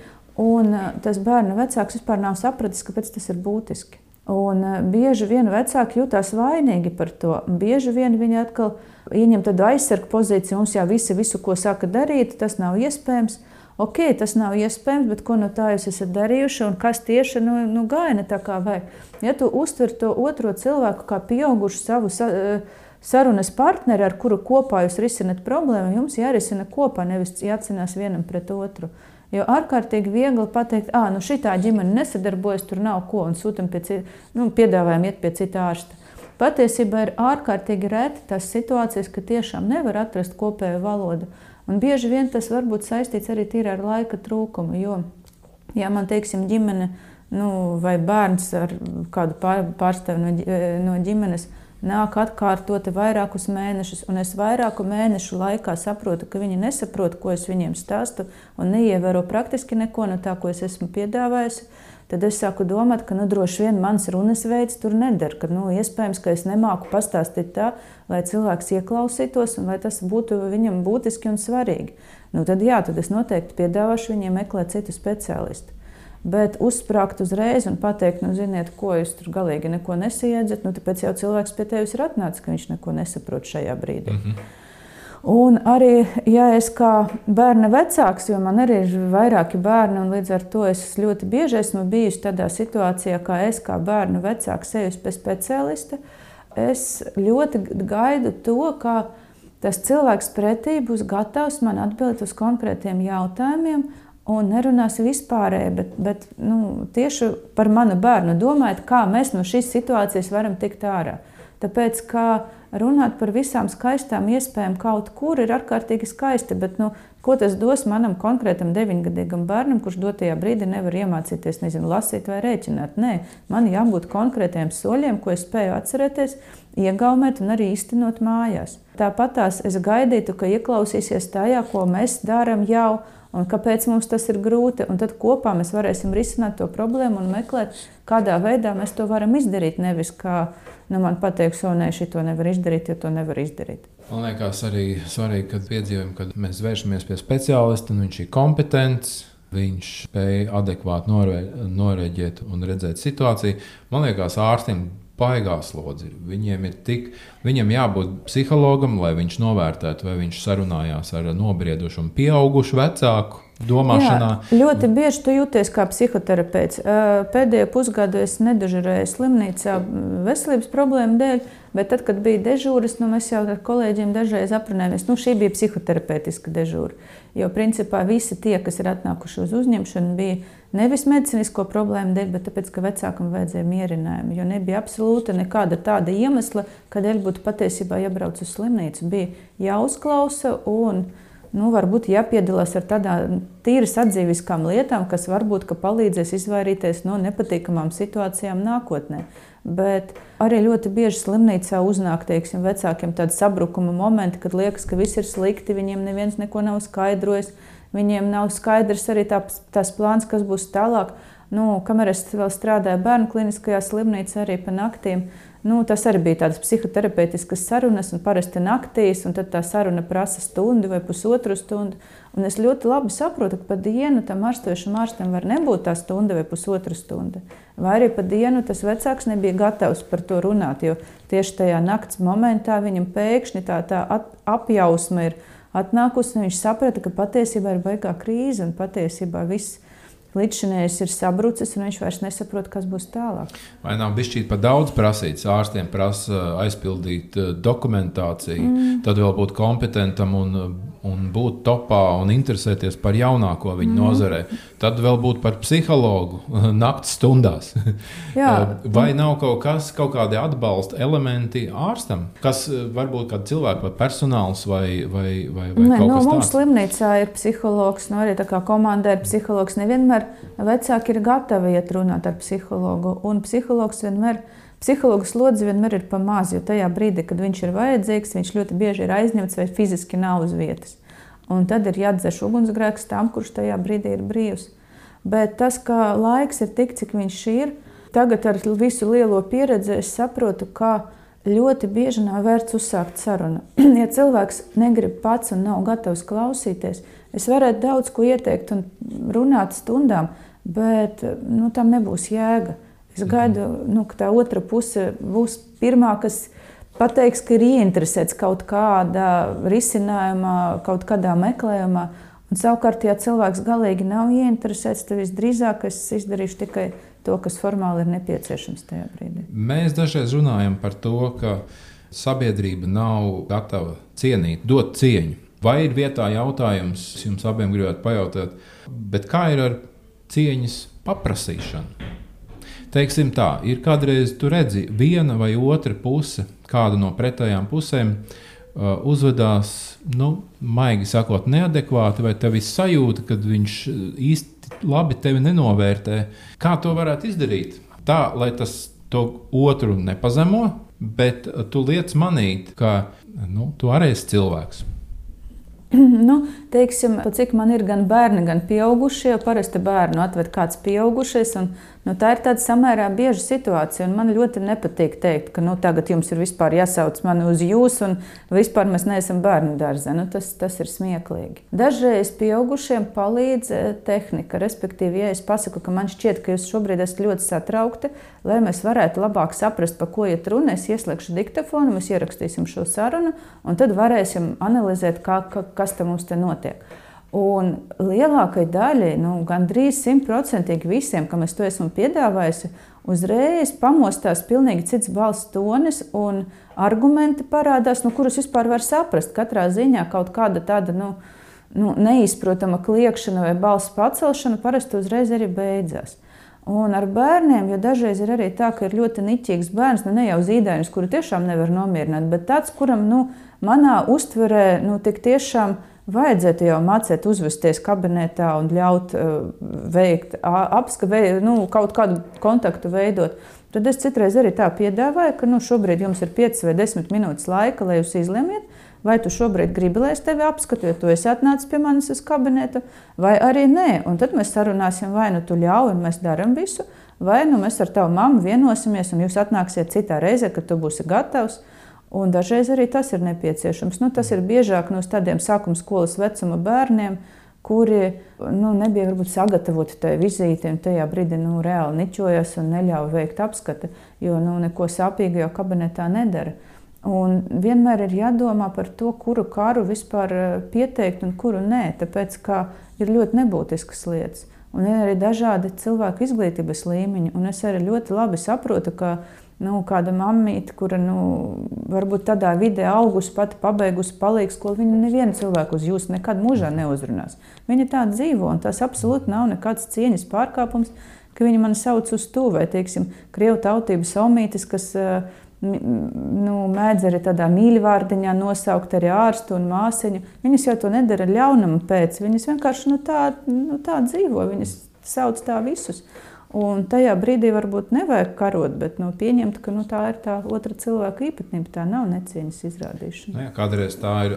un eh, tas bērnu vecāks vispār nav sapratis, kāpēc tas ir būtiski. Un eh, bieži vien vecāki jūtas vainīgi par to. Bieži vien viņi atkal ieņem tādu aizsargu pozīciju, mums jau visi visu, ko saka darīt, tas nav iespējams. Ok, tas nav iespējams, bet ko no tā jūs esat darījuši un kas tieši nu, nu, gāja ne tā kā vajag? Ja tu uztver to otro cilvēku kā pieaugušu savu. Uh, sarunas partneri, ar kuru kopā jūs risināt problēmu, jums jārisina kopā, nevis jācīnās vienam pret otru. Jo ārkārtīgi viegli pateikt, ah, nu šī ģimene nesadarbojas, tur nav ko, un sūtām pie cita, nu, piedāvājam iet pie cita ārsta. Patiesībā ir ārkārtīgi reti tās situācijas, ka tiešām nevar atrast kopēju valodu. Un bieži vien tas var būt saistīts arī ar laika trūkumu. Jo, ja man teiksim, ģimene nu, vai bērns ar kādu pārstāvu no, no ģimenes nāk atkārtoti vairākus mēnešus, un es vairāku mēnešu laikā saprotu, ka viņi nesaprot, ko es viņiem stāstu, un neievēro praktiski neko no tā, ko es esmu piedāvājusi. Tad es sāku domāt, ka nu, droši vien mans runas veids tur neder, ka nu, iespējams, ka es nemāku pastāstīt tā, lai cilvēks ieklausītos un lai tas būtu viņam būtiski un svarīgi. Nu, tad, jā, tad es noteikti piedāvāšu viņiem meklēt citu speciālistu. Bet uzsprāgt uzreiz un pateikt, nu, ziniet, ko jūs tur galīgi nesiedzat, nu, tāpēc jau cilvēks pie tevis ir atnācis, ka viņš neko nesaprot šajā brīdī. Mm -hmm. Un arī, ja es kā bērna vecāks, jo man arī ir vairāki bērni, un līdz ar to es ļoti bieži esmu bijusi tādā situācijā, kā es kā bērna vecāks eju pie speciālista, es ļoti gaidu to, ka tas cilvēks pretī būs gatavs man atbildēt uz konkrētiem jautājumiem, un nerunāsim vispārēji, bet, bet nu, tieši par manu bērnu domājot, kā mēs no šīs situācijas varam tikt ārā. Tāpēc, kā runāt par visām skaistām iespējām kaut kur ir ārkārtīgi skaisti, bet nu, ko tas dos manam konkrētam deviņgadīgam bērnam, kurš dotajā brīdī nevar iemācīties, nezinu, lasīt vai rēķināt? Nē, man jābūt konkrētiem soļiem, ko es spēju atcerēties, iegaumēt un arī īstenot mājās. Tāpat tās es gaidītu, ka ieklausīsies tajā, ko mēs darām jau un kāpēc mums tas ir grūti. Un tad kopā mēs varēsim risināt to problēmu un meklēt, kādā veidā mēs to varam izdarīt. Nevis kā nu, man pateiks, o nē, šī to nevar izdarīt, jo to nevar izdarīt. Man liekas, arī svarīgi, kad piedzīvojam, kad mēs vēršamies pie speciālista, un viņš ir kompetents. Viņš spēja adekvāti norēģēt un redzēt situāciju. Man liekas, ārstim baigās lodzi. Viņiem ir tik, viņam jābūt psihologam, lai viņš novērtētu, vai viņš sarunājās ar nobriedušu un pieaugušu vecāku domāšanā. Jā, ļoti bieži tu jūties kā psihoterapeits. Pēdējo pusgadu es nedažurēju slimnīcā veselības problēmu dēļ, bet tad, kad bija dežūras, nu, mēs jau ar kolēģiem dažreiz aprunājāmies. Nu, šī bija psihoterapeitiska dežūra. Jo principā visi tie, kas ir atnākuši uz uzņemšanu, bija nevis medicīnisko problēmu dēļ, bet tāpēc, ka vecākam vajadzēja mierinājumu. Jo nebija absolūti nekāda tāda iemesla, kādēļ būtu patiesībā jābrauc uz slimnīcu. Bija jāuzklausa un nu, varbūt jāpiedalās ar tādām tīras atzīviskām lietām, kas varbūt ka palīdzēs izvairīties no nepatīkamām situācijām nākotnē. Bet arī ļoti bieži slimnīcā uznāk teiksim, vecākiem tādi sabrukuma momenti, kad liekas, ka viss ir slikti, viņiem neviens neko nav skaidrojis, viņiem nav skaidrs arī tā, tās plāns, kas būs tālāk. Nu, kamēr es vēl strādāju bērnu kliniskajā slimnīcā, arī pa naktīm, Nu, tas arī bija tādas psihoterapeitiskas sarunas, un parasti naktīs, un tad tā saruna prasa stundu vai pusotru stundu. Un es ļoti labi saprotu, ka pa dienu tam ārstošam ārstam var nebūt tā stunda vai pusotra stunda. Vai arī pa dienu tas vecāks nebija gatavs par to runāt, jo tieši tajā nakts momentā viņam pēkšņi tā, tā apjausma ir atnākusi, un viņš saprata, ka patiesībā ir baigā krīze un patiesībā viss līdzšinējs ir sabrucis, un viņš vairs nesaprot, kas būs tālāk. Vai nav bijis šķiet par daudz prasīts? Ārstiem prasa aizpildīt eh, dokumentāciju, mm. tad vēl būt kompetentam un, un būt topā un interesēties par jaunāko viņa mm. nozarē. Tad vēl būt par psihologu naktas stundās. vai nav kaut kas, kaut kādi atbalsta elementi ārstam, kas eh, varbūt kāda cilvēka vai personāls vai, vai, vai, vai Nē, kaut nu, kas tāds? Mums slimnīcā ir psihologs, no nu, arī tā kā komandē ir psihologs. Nevienmēr vienmēr vecāki ir gatavi iet runāt ar psihologu. Un psihologs vienmēr, psihologa slodze vienmēr ir pa maz, jo tajā brīdī, kad viņš ir vajadzīgs, viņš ļoti bieži ir aizņemts vai fiziski nav uz vietas. Un tad ir jāatdzēš ugunsgrēks tam, kurš tajā brīdī ir brīvs. Bet tas, ka laiks ir tik, cik viņš ir, tagad ar visu lielo pieredzi es saprotu, ka ļoti bieži nav vērts uzsākt sarunu. ja cilvēks negrib pats un nav gatavs klausīties, Es varētu daudz ko ieteikt un runāt stundām, bet nu, tam nebūs jēga. Es gaidu, nu, ka tā otra puse būs pirmā, kas pateiks, ka ir ieinteresēts kaut kādā risinājumā, kaut kādā meklējumā. Un savukārt, ja cilvēks galīgi nav ieinteresēts, tad visdrīzāk es izdarīšu tikai to, kas formāli ir nepieciešams tajā brīdī. Mēs dažreiz runājam par to, ka sabiedrība nav gatava cienīt, dot cieņu Vai ir vietā jautājums, jums abiem gribētu pajautāt, kā ir ar cieņas paprasīšanu? Teiksim tā, ir kādreiz tu redzi, viena vai otra puse, kāda no pretējām pusēm uh, uzvedās, nu, maigi sakot, neadekvāti, vai tev ir sajūta, ka viņš īsti labi tevi nenovērtē. Kā to varētu izdarīt? Tā, lai tas to otru nepazemo, bet tu liec manīt, ka nu, tu arī esi cilvēks. nu, teiksim, cik man ir gan bērni, gan pieaugušie. Parasti bērnu atved kāds pieaugušais. Un, nu, tā ir tāda samērā bieža situācija. Man ļoti nepatīk teikt, ka nu, tagad jums ir jāsauc mani uz jūs, un vispār mēs neesam bērnu dārzā. Nu, tas, tas ir smieklīgi. Dažreiz pieaugušiem palīdz eh, tehnika. Respektīvi, ja es pasaku, ka man šķiet, ka jūs šobrīd esat ļoti satraukti, lai mēs varētu labāk saprast, par ko iet runa, es ieslēgšu diktafonu, mēs ierakstīsim šo sarunu, un tad varēsim analizēt, kā, kā kas tam mums te notiek. Un lielākajai daļai, nu, gandrīz simtprocentīgi visiem, kam es to esmu piedāvājusi, uzreiz pamostās pilnīgi cits balss tonis un argumenti parādās, nu, kurus vispār var saprast. Katrā ziņā kaut kāda tāda nu, nu, neizprotama kliekšana vai balss pacelšana parasti uzreiz arī beidzās. Un ar bērniem, jo dažreiz ir arī tā, ka ir ļoti niķīgs bērns, nu ne jau zīdainis, kuru tiešām nevar nomierināt, bet tāds, kuram nu, manā uztverē nu, tik tiešām vajadzētu jau mācīt uzvesties kabinetā un ļaut uh, veikt apskatu, nu, kaut kādu kontaktu veidot. Tad es citreiz arī tā piedāvāju, ka nu, šobrīd jums ir 5 vai 10 minūtes laika, lai jūs izlemiet, vai tu šobrīd gribi, lai es tevi apskatu, jo tu esi atnācis pie manis uz kabinetu, vai arī nē. Un tad mēs sarunāsim, vai nu tu ļauj, un mēs darām visu, vai nu mēs ar tavu mammu vienosimies, un jūs atnāksiet citā reizē, kad tu būsi gatavs. Un dažreiz arī tas ir nepieciešams. Nu, tas ir biežāk no tādiem sākuma skolas vecuma bērniem, kuri nu, nebija varbūt sagatavoti tai vizītei, un tajā brīdī nu, reāli niķojas un neļauj veikt apskati, jo nu, neko sāpīgu jau kabinetā nedara. Un vienmēr ir jādomā par to, kuru karu vispār eh, pieteikt un kuru nē, tāpēc ka ir ļoti nebūtiskas lietas. Un ir arī dažādi cilvēku izglītības līmeņi. Un es arī ļoti labi saprotu, ka nu, kāda mammīte, kura nu, varbūt tādā vidē augusi, pati pabeigusi palīgs skolu, viņa nevienu cilvēku uz jums nekad mūžā neuzrunās. Viņa tā dzīvo, un tas absolūti nav nekāds cieņas pārkāpums, ka viņi mani sauc uz to, vai, teiksim, krievu tautības omītis, kas nu, mēdz arī tādā mīļvārdiņā nosaukt arī ārstu un māsiņu. Viņas jau to nedara ļaunam pēc, viņas vienkārši nu, tā, nu, tā dzīvo, viņas sauc tā visus. Un tajā brīdī varbūt nevajag karot, bet nu, pieņemt, ka nu, tā ir tā otra cilvēka īpatnība. Tā nav necieņas izrādīšana. Nu, jā, kādreiz tā ir.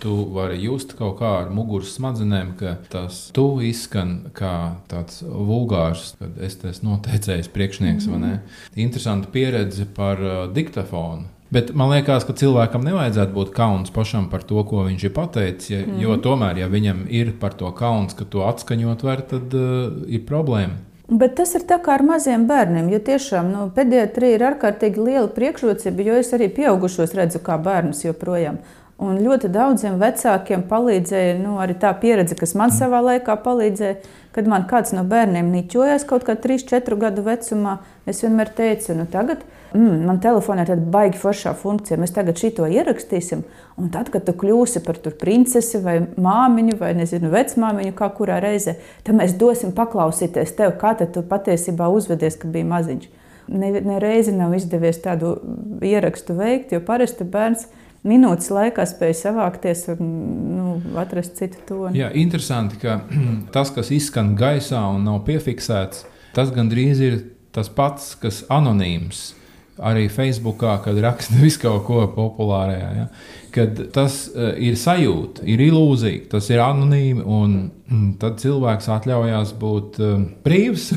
Tu vari just kaut kā ar muguras smadzenēm, ka tas tu izskan kā tāds vulgārs, kad es esmu noteicējis priekšnieks. Mm -hmm. Interesanta pieredze par uh, diktafonu. Bet man liekas, ka cilvēkam nevajadzētu būt kauns pašam par to, ko viņš ir pateicis. Ja, mm. Jo tomēr, ja viņam ir par to kauns, ka to atskaņot var, tad uh, ir problēma. Bet tas ir tā kā ar maziem bērniem. Jo tiešām nu, pediatrija ir ārkārtīgi liela priekšrocība, jo es arī pieaugušos redzu kā bērnus joprojām. Un ļoti daudziem vecākiem palīdzēja nu, arī tā pieredze, kas man savā laikā palīdzēja. Kad man kāds no bērniem niķojās kaut kā 3, 4 gadu vecumā, es vienmēr teicu, nu tagad mm, man telefonā ir tāda baigi foršā funkcija, mēs tagad šito ierakstīsim. Un tad, kad tu kļūsi par princesi vai māmiņu vai nezinu, vecmāmiņu, kā kurā reizē, tad mēs dosim paklausīties tev, kā tu patiesībā uzvedies, kad biji maziņš. Ne, ne reizi nav izdevies tādu ierakstu veikt, jo parasti bērns minūtes laikā spēja savākties un nu, atrast citu toni. Jā, interesanti, ka tas, kas izskan gaisā un nav piefiksēts, tas gandrīz ir tas pats, kas anonīms. Arī Facebookā, kad raksta visu kaut ko populārajā, ja? kad tas uh, ir sajūta, ir ilūzija, tas ir anonīmi, un mm, tad cilvēks atļaujās būt uh, brīvs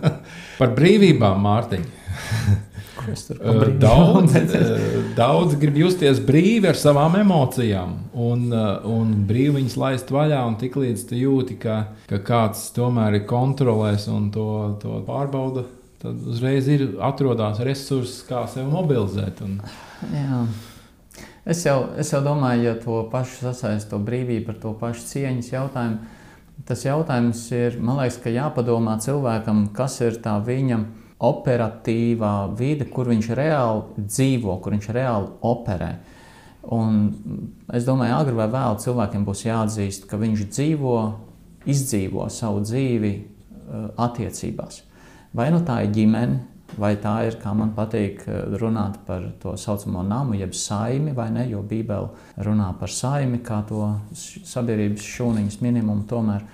par brīvībām, Mārtiņa. Daudz, daudz grib justies brīvi ar savām emocijām un, un brīvi viņas laist vaļā. Tiklīdz tu jūti, ka, ka kāds tomēr ir kontrolēs un to, to pārbauda, tad uzreiz ir atrodās resursi, kā sevi mobilizēt. Un... Jā. Es jau, es jau domāju, ja to pašu sasaist to brīvību ar to pašu cieņas jautājumu. Tas jautājums ir, man liekas, ka jāpadomā cilvēkam, kas ir tā viņa operatīvā vide, kur viņš reāli dzīvo, kur viņš reāli operē. Un es domāju, agri vai vēlu cilvēkiem būs jāatzīst, ka viņš dzīvo, izdzīvo savu dzīvi uh, attiecībās. Vai nu tā ir ģimene, vai tā ir, kā man patīk uh, runāt par to saucamo namu, jeb saimi, vai ne, jo Bībele runā par saimi kā to sabiedrības šūniņas minimumu tomēr.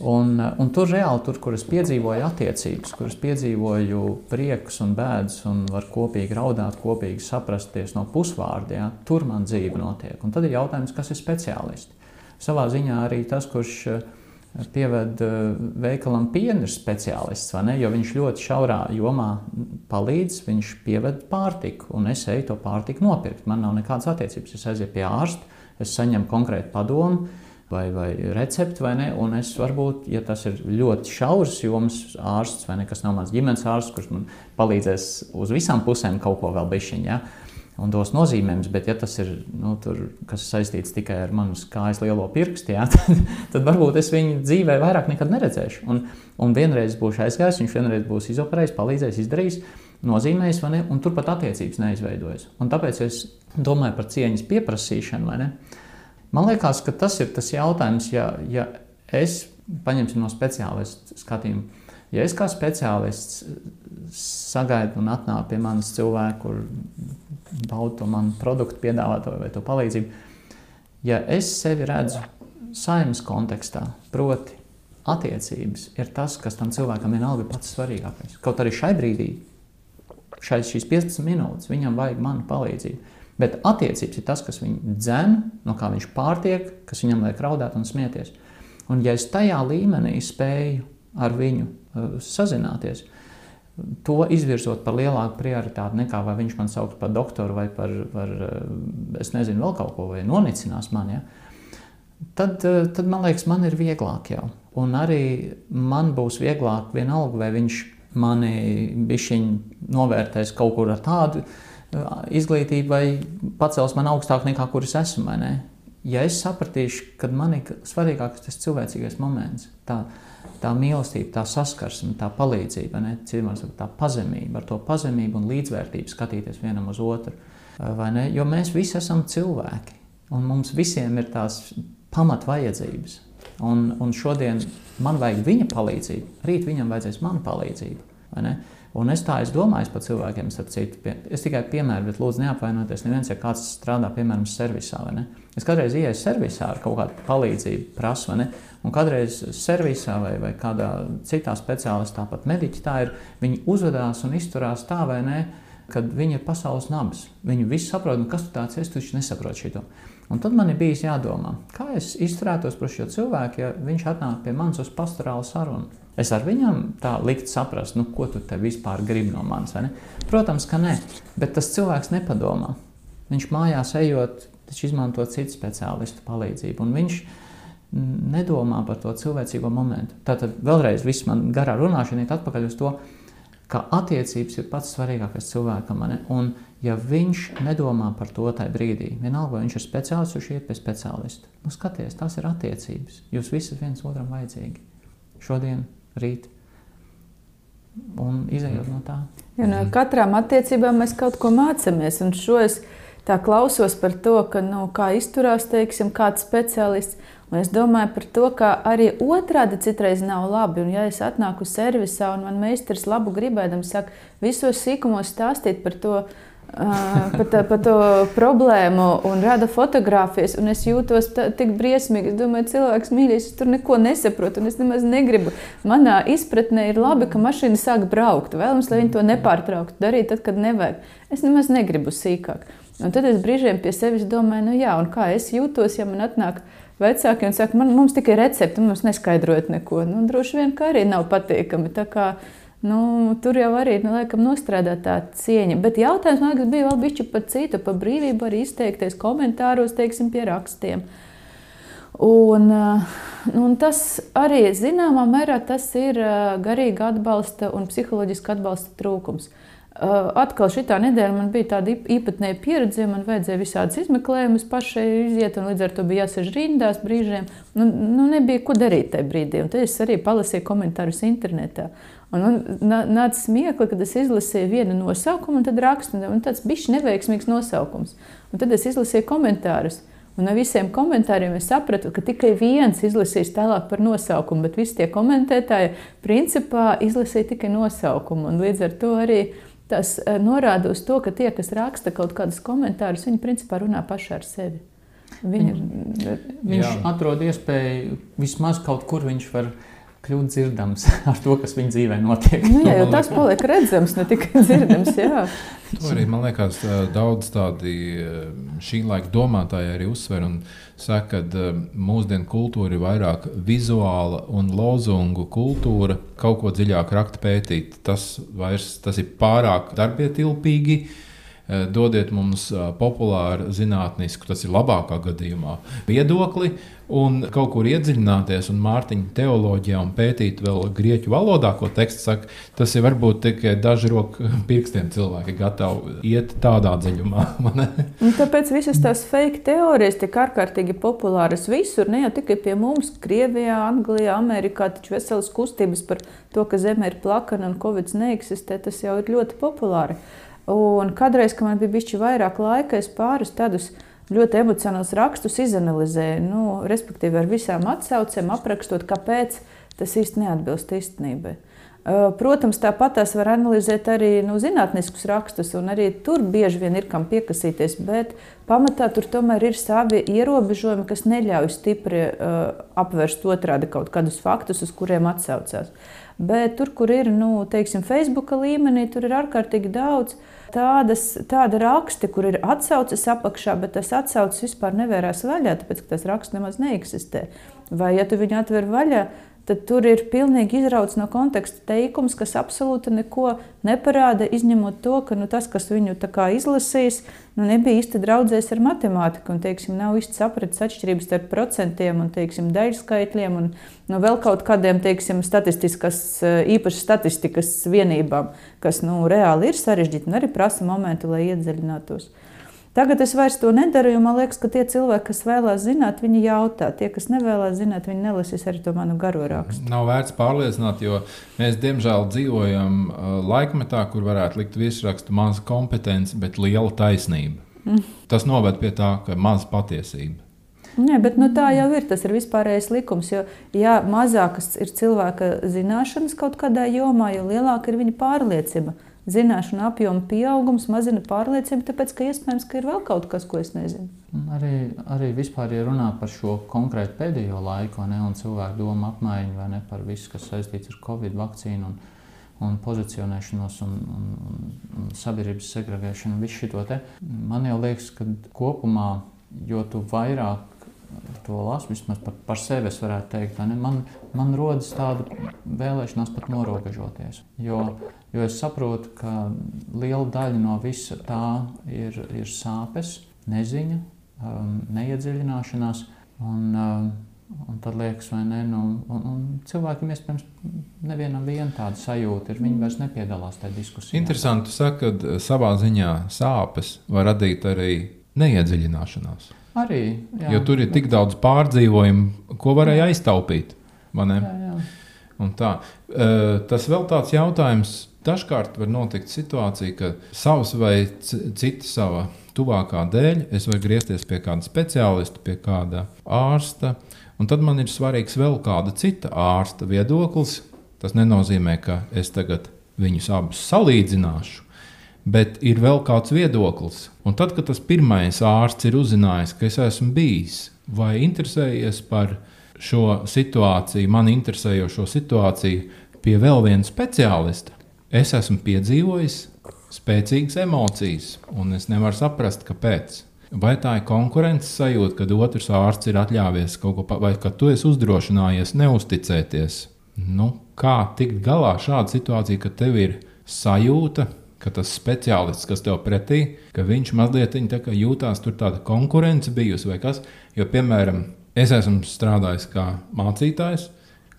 Un, eh, un tur reāli, tur, kur es piedzīvoju attiecības, kur es piedzīvoju priekus un bēdas, un var kopīgi raudāt, kopīgi saprasties no pusvārdiem, ja, tur man dzīve notiek. Un tad ir jautājums, kas ir speciālisti. Savā ziņā arī tas, kurš eh, pieved eh, veikalam pienu, ir speciālists, vai ne? Jo viņš ļoti šaurā jomā palīdz, viņš pieved pārtiku, un es eju to pārtiku nopirkt. Man nav nekādas attiecības. Es aizieju pie ārsta, es saņemu konkrētu padomu vai, vai recepti, vai ne. Un es varbūt, ja tas ir ļoti šaurs joms ārsts vai ne, kas nav mans ģimenes ārsts, kurš man palīdzēs uz visām pusēm kaut ko vēl bišķiņā. Ja, un dos nozīmējumus, bet, ja tas ir nu, tur, saistīts tikai ar manas kājas lielo pirkstu, jā, tad, tad varbūt es viņu dzīvē vairāk nekad neredzēšu. Un, un vienreiz būšu aizgājis, viņš vienreiz būs izoperējis, palīdzējis, izdarījis, nozīmējis, ne, un turpat attiecības neizveidojas. Un tāpēc es domāju par cieņas pieprasīšanu? Man liekas, ka tas ir tas jautājums, ja, ja es paņemsim no speciālistu skatījuma. Ja es kā speciālists sagaidu un atnāku pie manis cilvēku, kur baudu to manu produktu piedāvātāju vai to palīdzību, ja es sevi redzu saimnes kontekstā, proti, attiecības ir tas, kas tam cilvēkam vienalga ir pats svarīgākais. Kaut arī šai brīdī, šai, šīs 15 minūtes, viņam vajag manu palīdzību. Bet attiecības ir tas, kas viņu dzen, no kā viņš pārtiek, kas viņam liek raudāt un smieties. Un ja es tajā līmenī spēju ar viņu sazināties, to izvirzot par lielāku prioritāti nekā vai viņš man sauc par doktoru vai par, par uh, es nezinu, vēl kaut ko, vai nonicinās mani, ja, tad, uh, tad man liekas, man ir vieglāk jau. Un arī man būs vieglāk vienalga, vai viņš mani bišķiņi novērtēs kaut kur ar tādu izglītība vai pacels man augstāk nekā kur es esmu. Ja es sapratīšu, ka man ir svarīgākais tas cilvēcīgais moments, tā, tā mīlestība, tā saskarsme, tā palīdzība, ne, cilvēks, tā pazemība, ar to pazemību un līdzvērtību skatīties vienam uz otru. Jo mēs visi esam cilvēki, un mums visiem ir tās pamatvajadzības. Un, un šodien man vajag viņa palīdzību, rīt viņam vajadzēs mana palīdzību. Un es tā es domāju par cilvēkiem, starp citu, es tikai piemēru, bet lūdzu neapvainojieties. Neviens, ja kāds strādā, piemēram, servisā, vai ne? Es kādreiz ienāku servisā ar kaut kādu palīdzību, prasu, vai ne? Un kādreiz servisā vai, vai kādā citā speciālistā, tāpat mediķi tā ir, viņi uzvedās un izturās tā, vai ne? Kad viņi ir pasaules nabas. Viņi visi saprot, nu, kas tu tāds esi, tu taču nesaproti šo. Un tad man ir bijis jādomā, kā es izturētos pret šo cilvēku, ja viņš atnāk pie manis uz pastorālu sarunu. Es ar viņam tā likt saprast, nu, ko tu te vispār gribi no manis. Protams, ka nē, bet tas cilvēks nepadomā. Viņš mājās ejot, viņš izmanto citu speciālistu palīdzību. Un viņš nedomā par to cilvēcīgo momentu. Tātad vēlreiz viss man garā runāšana ir atpakaļ uz to, ka attiecības ir pats svarīgākais cilvēkam. Un, ja viņš nedomā par to tajā brīdī, vienalga, vai viņš ir speciālists, viņš iet pie speciālista. Nu, skaties, tās ir attiecības. Jūs visi viens otram vajadzīgi. Šodien rīt. Un izējot no tā. Ja, no katrām attiecībām mēs kaut ko mācāmies. Un šo es tā klausos par to, ka, nu, kā izturās teiksim, kāds speciālists. Un es domāju par to, ka arī otrādi citreiz nav labi. Un, ja es atnāku servisā un man meistars labu gribēdams saka, visos sīkumos stāstīt par to, par, tā, par to problēmu un rada fotogrāfijas. Es jūtos tā, tik briesmīgi. Es domāju, cilvēks mīļais, es tur neko nesaprotu. Es nemaz negribu. Manā izpratnē ir labi, ka mašīna sāk braukt. Vēlams, lai viņi to nepārtrauktu darīt, tad, kad nevajag. Es nemaz negribu sīkāk. Un tad es brīžiem pie sevis domāju, nu jā, kā es jūtos, ja man atnāk vecāki un saka, man, mums tikai recepti, mums neskaidrojot neko. Nu, droši vien, ka arī nav patīkami. Nu, tur jau arī nu, laikam, nostrādā tā cieņa. Bet jautājums man liekas, bija vēl bišķi par citu, par brīvību arī izteikties komentāros, teiksim, pie rakstiem. Un, eh, un tas arī zināmā mērā ir eh, garīga atbalsta un psiholoģiska atbalsta trūkums. Uh, atkal šī nedēļa man bija tāda īpatnēja pieredze. Man vajadzēja visādas izmeklējumus pašai iziet, un līdz ar to bija jāsēž rindās brīžiem. Nu, nu nebija ko darīt tajā brīdī. Un tad es arī palasīju komentārus internetā. Un man nāca smiekli, kad es izlasīju vienu nosaukumu, un tad rakstu, un tāds bija neveiksmīgs nosaukums. Un tad es izlasīju komentārus. Un no visiem komentāriem es sapratu, ka tikai viens izlasīs tālāk par nosaukumu, bet visi tie komentētāji principā izlasīja tikai nosaukumu. Un līdz ar to arī tas eh, norāda uz to, ka tie, kas raksta kaut kādus komentārus, viņi principā runā paši ar sevi. Viņa, viņš Jā. atrod iespēju vismaz kaut kur viņš var kļūt dzirdams ar to, kas viņa dzīvē notiek. Nu, jā, jau tas paliek redzams, ne tikai dzirdams. Jā. To arī man liekas, daudz tādi šī laika domātāji arī uzsver un saka, ka mūsdienu kultūra ir vairāk vizuāla un lozungu kultūra. Kaut ko dziļāk rakt pētīt, tas, vairs, tas ir pārāk darbietilpīgi dodiet mums populāru, zinātnisku, tas ir labākā gadījumā, viedokli. Un kaut kur iedziļināties, un mārciņa teoloģijā, un pētīt vēl grieķu valodā, ko teksts saka, tas ir varbūt tikai daži roku pirkstiem cilvēki gatavi iet tādā dziļumā. Tāpēc visas tās fake teorijas tik ārkārtīgi populāras visur, ne jau tikai pie mums, Krievijā, Anglijā, Amerikā, taču veselas kustības par to, ka Zeme ir plakana un Covid neeksistē, tas jau ir ļoti populāri. Un kādreiz, kad man bija bijis vairāk laika, es pāris tādus ļoti emocionālus rakstus izanalizēju, nu, respektīvi ar visām atsaucēm, aprakstot, kāpēc tas īsti neatbilst īstenībai. Protams, tāpat tās var analizēt arī nu, zinātniskus rakstus, un arī tur bieži vien ir kam piekasīties. Bet pamatā tur tomēr ir savi ierobežojumi, kas neļauj stipri uh, apvērst otrādi kaut kādus faktus, uz kuriem atsaucās. Bet tur, kur ir nu, teiksim, Facebook līmenī, tur ir ārkārtīgi daudz uh, tādas, tāda raksti, kur ir atsauces apakšā, bet tas atsauces vispār nevērās vaļā, tāpēc ka tas raksts nemaz neeksistē. Vai ja tu viņu atver vaļā, tad tur ir pilnīgi izrauts no konteksta teikums, kas absolūti neko neparāda, izņemot to, ka nu, tas, kas viņu izlasīs, nu, nebija īsti draudzējis ar matemātiku, un teiksim, nav īsti sapratis atšķirības starp procentiem un teiksim, daļskaitļiem un nu, vēl kaut kādiem teiksim, statistiskas, īpaši statistikas vienībām, kas nu, reāli ir sarežģīti un arī prasa momentu, lai iedziļinātos. Tagad es vairs to nedaru, jo man liekas, ka tie cilvēki, kas vēlās zināt, viņi jautā. Tie, kas nevēlas zināt, viņi nelasīs arī to manu garo rakstu. Nav vērts pārliecināt, jo mēs diemžēl dzīvojam uh, laikmetā, kur varētu likt virsrakstu maza kompetence, bet liela taisnība. Mm. Tas noved pie tā, ka maz patiesība. Nē, bet nu, tā jau ir. Tas ir vispārējais likums. Jo ja mazākas ir cilvēka zināšanas kaut kādā jomā, jo lielāka ir viņa pārliecība. Zināšanu apjoma pieaugums mazina pārliecību, tāpēc ka iespējams, ka ir vēl kaut kas, ko es nezinu. Arī, arī vispār, ja runā par šo konkrētu pēdējo laiku, ne, un cilvēku domu apmaiņu, vai ne par visu, kas saistīts ar Covid vakcīnu un, un pozicionēšanos un, un, un sabiedrības segregēšanu, visu šo te. Man jau liekas, ka kopumā, jo tu vairāk to lasu, vismaz par, par sevi es varētu teikt, man, man rodas tāda vēlēšanās pat norobežoties. Jo, jo es saprotu, ka liela daļa no visa tā ir, ir sāpes, neziņa, um, neiedziļināšanās. Un, um, Un tad liekas, vai ne? Nu, un, un cilvēkiem iespējams nevienam viena tāda sajūta ir. Viņi vairs nepiedalās tajā diskusijā. Interesanti, ka savā ziņā sāpes var radīt arī neiedziļināšanās. Arī. Jā, jo tur ir tik daudz pārdzīvojumu, ko varēja aiztaupīt. Jā, jā. Tā, tas vēl tāds jautājums. Dažkārt var notikt situācija, ka savs vai cita sava tuvākā dēļ es varu griezties pie kāda speciālista, pie kāda ārsta, un tad man ir svarīgs vēl kāda cita ārsta viedoklis. Tas nenozīmē, ka es tagad viņus abus salīdzināšu, bet ir vēl kāds viedoklis. Un tad, kad tas pirmais ārsts ir uzzinājis, ka es esmu bijis vai interesējies par šo situāciju, man interesējošo situāciju pie vēl viena speciālista, es esmu piedzīvojis spēcīgas emocijas, un es nevaru saprast, kāpēc. Vai tā ir konkurences sajūta, kad otrs ārsts ir atļāvies kaut ko, vai ka tu esi uzdrošinājies neusticēties? Nu, kā tikt galā ar šādu situāciju, kad tev ir sajūta, ka tas speciālists, kas tev pretī, ka viņš mazliet jūtās tur tāda konkurence bijusi vai kas. Jo, piemēram, es esmu strādājis kā mācītājs,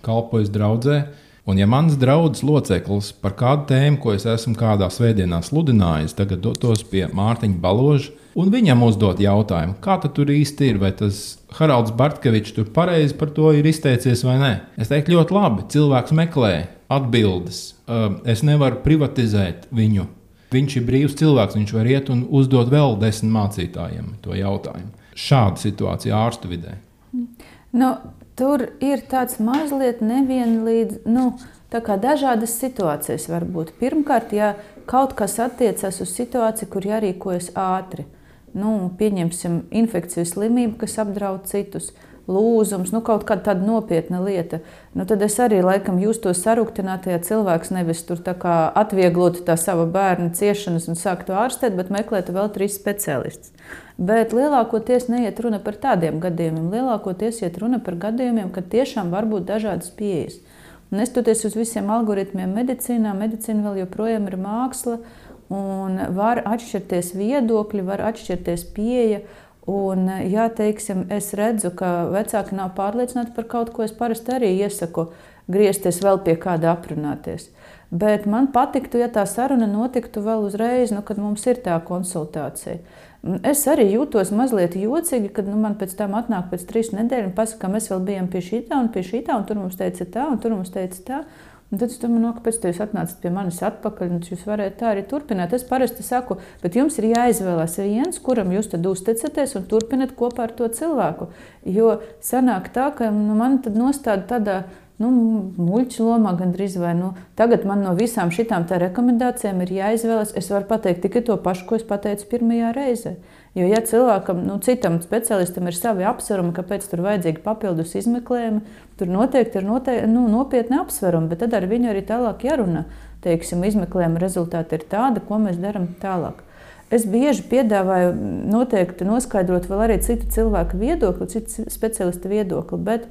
kalpojis draudzē. Un, ja mans draugs loceklis par kādu tēmu, ko es esmu kādā svētdienā sludinājis, tagad dotos pie Mārtiņa Baloža un viņam uzdot jautājumu, kā tur īsti ir, vai tas Haralds Bartkevičs tur pareizi par to ir izteicies vai nē. Es teiktu, ļoti labi, cilvēks meklē atbildes. Es nevaru privatizēt viņu. Viņš ir brīvs cilvēks, viņš var iet un uzdot vēl desmit mācītājiem to jautājumu. Šāda situācija ārstu vidē. Nu, tur ir tāds mazliet nevienlīdzīgs. Nu, dažādas situācijas var būt. Pirmkārt, ja kaut kas attiecas uz situāciju, kur jārīkojas ātri, nu, pieņemsim infekciju slimību, kas apdraud citus, lūzums, nu, kaut kāda tāda nopietna lieta, nu, tad es arī laikam jūtos sarūktināti, ja cilvēks nevis tur atvieglotu tā sava bērna ciešanas un sāktu ārstēt, bet meklētu vēl trīs speciālistus. Bet lielākoties neiet runa par tādiem gadījumiem. Lielākoties iet runa par gadījumiem, kad tiešām var būt dažādas pieejas. Nestoties uz visiem algoritmiem medicīnā, medicīna vēl joprojām ir māksla un var atšķirties viedokļi, var atšķirties pieeja. Un, ja teiksim, es redzu, ka vecāki nav pārliecināti par kaut ko, es parasti arī iesaku griezties vēl pie kāda aprunāties. Bet man patiktu, ja tā saruna notiktu vēl uzreiz, nu, kad mums ir tā konsultācija. Es arī jūtos mazliet jocīgi, kad nu, man pēc tam atnāk pēc trīs nedēļām un pasaka, ka mēs vēl bijām pie šī tā un pie šī tā, un tur mums teica tā, un tur mums teica tā. Un tad es domāju, no, kāpēc jūs atnācat pie manis atpakaļ, un jūs varētu tā arī turpināt. Es parasti saku, bet jums ir jāizvēlas viens, kuram jūs tad uzticaties un turpināt kopā ar to cilvēku. Jo sanāk tā, ka nu, man tad nostāda tādā nu, muļķu lomā gandrīz vai nu, tagad man no visām šīm rekomendācijām ir jāizvēlas. Es varu pateikt tikai to pašu, ko es pateicu pirmajā reizē. Jo, ja cilvēkam, nu, citam specialistam ir savi apsvērumi, kāpēc tur vajadzīgi papildus izmeklējumi, tur noteikti ir noteikti, nu, nopietni apsvērumi, bet tad ar viņu arī tālāk jārunā. Teiksim, izmeklējuma rezultāti ir tādi, ko mēs darām tālāk. Es bieži piedāvāju noteikti noskaidrot vēl arī citu cilvēku viedokli, citu speciālistu viedokli, bet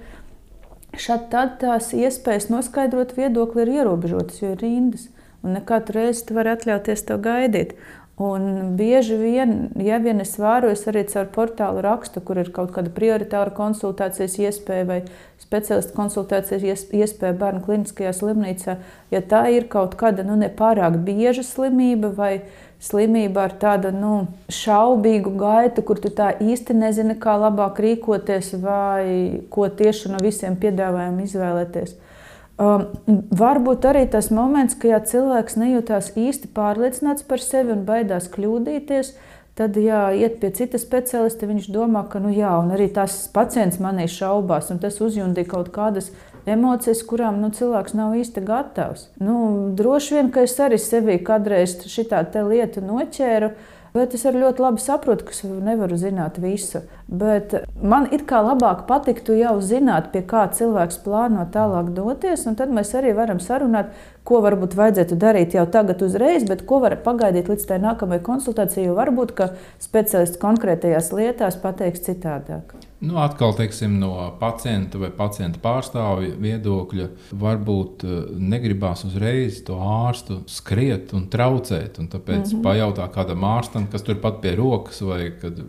šādi tad tās iespējas noskaidrot viedokli ir ierobežotas, jo ir rindas. Un ne katru reizi tu vari atļauties to gaidīt. Un bieži vien, ja vien es vērojos arī caur portālu rakstu, kur ir kaut kāda prioritāra konsultācijas iespēja vai speciālistu konsultācijas iespēja bērnu kliniskajā slimnīcā, ja tā ir kaut kāda nu, nepārāk bieža slimība vai slimība ar tādu nu, šaubīgu gaitu, kur tu tā īsti nezini, kā labāk rīkoties vai ko tieši no visiem piedāvājumiem izvēlēties. Um, varbūt arī tas moments, ka ja cilvēks nejūtās īsti pārliecināts par sevi un baidās kļūdīties, Tad, ja iet pie cita speciālista, viņš domā, ka, nu, jā, un arī tas pacients manī šaubās, un tas uzjundīja kaut kādas emocijas, kurām nu, cilvēks nav īsti gatavs. Nu, droši vien, ka es arī sevī kādreiz šitā lieta noķēru. Bet es ļoti labi saprotu, ka es nevaru zināt visu. Bet man ir kā labāk patiktu jau zināt, pie kā cilvēks plāno tālāk doties, tad mēs arī varam sarunāt, ko varbūt vajadzētu darīt jau tagad, uzreiz, bet ko var pagaidīt līdz tai nākamajai konsultācijai, varbūt speciālists konkrētajās lietās pateiks citādāk. Nu, atkal, teiksim, no pacienta vai pacienta pārstāvja viedokļa, varbūt eh, negribās uzreiz to ārstu skriet un traucēt. Un tāpēc mm -hmm. pajautā kādam ārstam, kas turpat pie rokas, vai kad,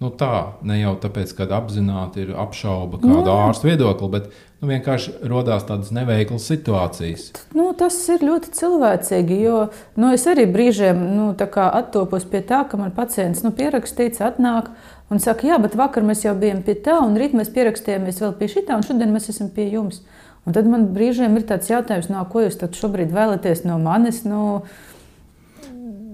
nu, tā, ne jau tāpēc, ka apzināti ir apšauba kādu no. ārstu viedokli, bet nu, vienkārši radās tādas neveiklas situācijas. Nu, tas ir ļoti cilvēcīgi, jo nu, es arī brīžiem nu, attopos pie tā, ka man pacients nu, pierakstīts, atnāk un saka, jā, bet vakar mēs jau bijām pie tā, un rīt mēs pierakstījāmies vēl pie šī un šodien mēs esam pie jums. Un tad man brīžiem ir tāds jautājums, no ko jūs šobrīd vēlaties no manis. Nu,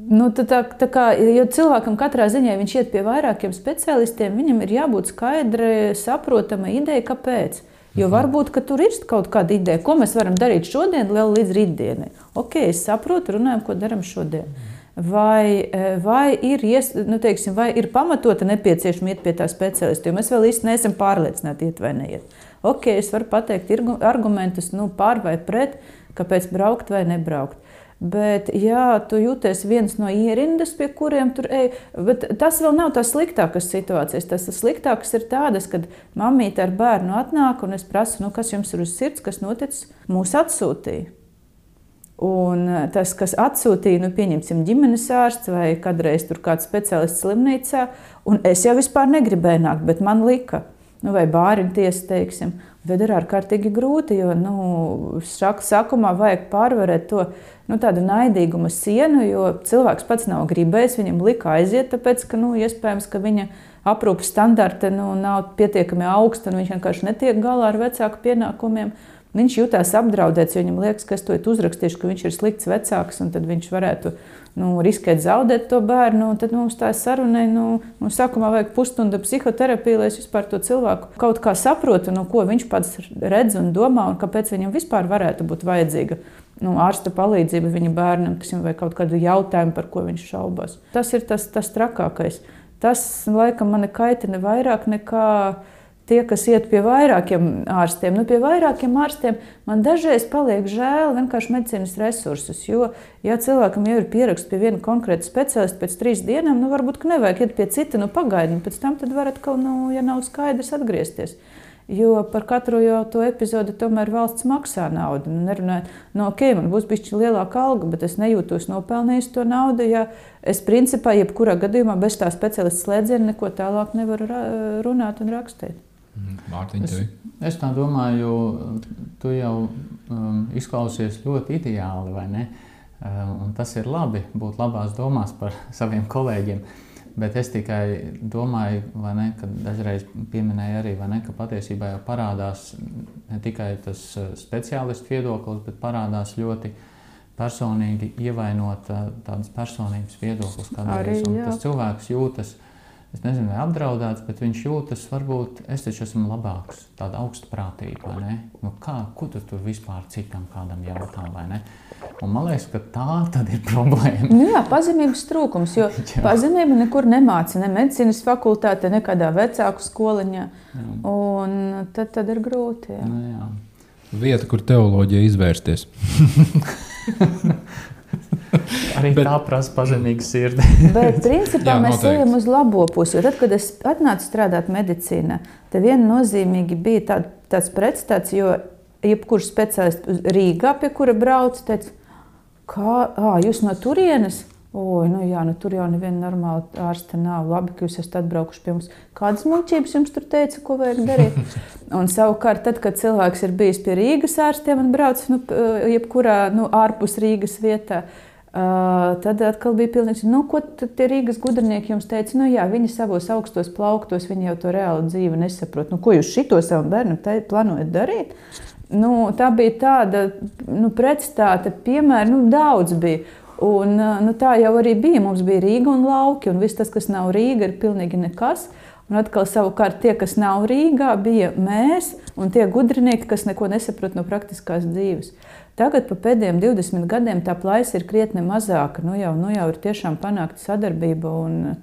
Nu, tā, tā, tā kā, jo cilvēkam katrā ziņā viņš iet pie vairākiem specialistiem, viņam ir jābūt skaidrai, saprotamai idejai, kāpēc. Jo mhm. varbūt tur ir kaut kāda ideja, ko mēs varam darīt šodien, līdz rītdienai. Ok, es saprotu, runājam, ko darām šodien. Vai, e, vai, ir, ies, nu, teiksim, vai ir pamatota nepieciešama iet pie tā speciālista, jo mēs vēl īsti neesam pārliecināti, iet vai neiet. Ok, es varu pateikt argumentus nu, pār vai pret, kāpēc braukt vai nebraukt. Bet, ja tu jūties viens no ierindas, pie kuriem tur ej, tas vēl nav tās sliktākās situācijas. Tas sliktākais ir tādas, kad mamīte ar bērnu atnāk un es prasu, nu, kas jums ir uz sirds, kas noticis, mūs atsūtīja. Un eh, tas, kas atsūtīja, nu, pieņemsim, ģimenes ārsts vai kādreiz tur kāds speciālists slimnīcā, un es jau vispār negribēju nākt, bet man lika, nu, vai bāriņu tiesa, teiksim. Tad ir ārkārtīgi grūti, jo nu, sākumā vajag pārvarēt to nu, naidīguma sienu, jo cilvēks pats nav gribējis, viņam lika aiziet, tāpēc ka nu, iespējams, ka viņa aprūpes standarti nu, nav pietiekami augsti un viņš vienkārši netiek galā ar vecāku pienākumiem. Viņš jutās apdraudēts, jo viņam liekas, ka es to uzrakstīšu, ka viņš ir slikts vecāks, un tad viņš varētu nu, riskēt zaudēt to bērnu. Tad mums tā saruna, nu, nu, sākumā vajag pusstunda psihoterapija, lai es vispār to cilvēku kaut kā saprotu, nu, ko viņš pats redz un domā, un kāpēc viņam vispār varētu būt vajadzīga nu, ārsta palīdzība viņa bērnam, kas vai kaut kādu jautājumu, par ko viņš šaubās. Tas ir tas, tas trakākais. Tas, laikam, man kaitina vairāk nekā tie, kas iet pie vairākiem ārstiem, nu, pie vairākiem ārstiem, man dažreiz paliek žēl vienkārši medicīnas resursus. Jo, ja cilvēkam jau ir pieraksts pie viena konkrēta speciālista pēc trīs dienām, nu, varbūt nevajag iet pie cita, nu, pagaidiet, pēc tam varat kaut, nu, ja nav skaidrs, atgriezties. Jo par katru jau to epizodi tomēr valsts maksā naudu. Nu, nerunājot, no nu, ok, man būs bijis lielāka alga, bet es nejūtos nopelnījis to naudu. Ja es principā, jebkurā gadījumā bez tā speciālista slēdziena neko tālāk nevaru runāt un rakstīt. Mhm. Mārtiņ, es, es tā domāju, tu jau um, izklausies ļoti ideāli, vai ne? Um, un tas ir labi būt labās domās par saviem kolēģiem. Bet es tikai domāju, ne, ka dažreiz pieminēju arī, ne, ka patiesībā jau parādās ne tikai tas uh, speciālistu viedoklis, bet parādās ļoti personīgi ievainot uh, tādas personības viedoklis. Arī, tas cilvēks jūtas es nezinu, vai apdraudēts, bet viņš jūtas, varbūt es taču esmu labāks, tāda augstprātīga? Nu, kā, ko tu tur vispār citam kādam jautā, vai ne? Un man liekas, ka tā tad ir problēma. Nu jā, pazemības trūkums, jo pazemība nekur nemāca, ne medicīnas fakultāte, ne kādā vecāku skoliņā. Tad, tad ir grūti. Jā. Nu, jā. Vieta, kur teoloģija izvērsties. Arī bet, tā prasa pazemīgu sirdi. bet, principā, Jā, mēs noteikti. ejam uz labo pusi. Tad, kad es atnācu strādāt medicīnā, tad viennozīmīgi bija tā, tāds pretstats, jo jebkurš speciālists Rīgā, pie kura brauc, teica, kā à, jūs no turienes? Oi, nu jā, nu tur jau neviena normāla ārsta nav. Labi, ka jūs esat atbraukuši pie mums. Kādas muļķības jums tur teica, ko vajag darīt? Un savukārt, tad, kad cilvēks ir bijis pie Rīgas ārstiem un braucis nu, jebkurā nu, ārpus Rīgas vietā, Uh, tad atkal bija pilnīgs, nu, ko tie Rīgas gudrinieki jums teica. Nu, jā, viņi savos augstos plauktos, viņi jau to reāli dzīvi nesaprot. Nu, ko jūs šito savam bērnam plānojat darīt? Nu, tā bija tāda nu, pretstāta, piemēra, nu, daudz bija. Un, nu, tā jau arī bija. Mums bija Rīga un lauki, un viss tas, kas nav Rīga, ir pilnīgi nekas. Un atkal, savukārt, tie, kas nav Rīgā, bija mēs un tie gudrinieki, kas neko nesaprot no praktiskās dzīves. Tagad, pēdējiem 20 gadiem, tā plaisa ir krietni mazāka. Nu jau, nu jau ir tiešām panākta sadarbība. Un,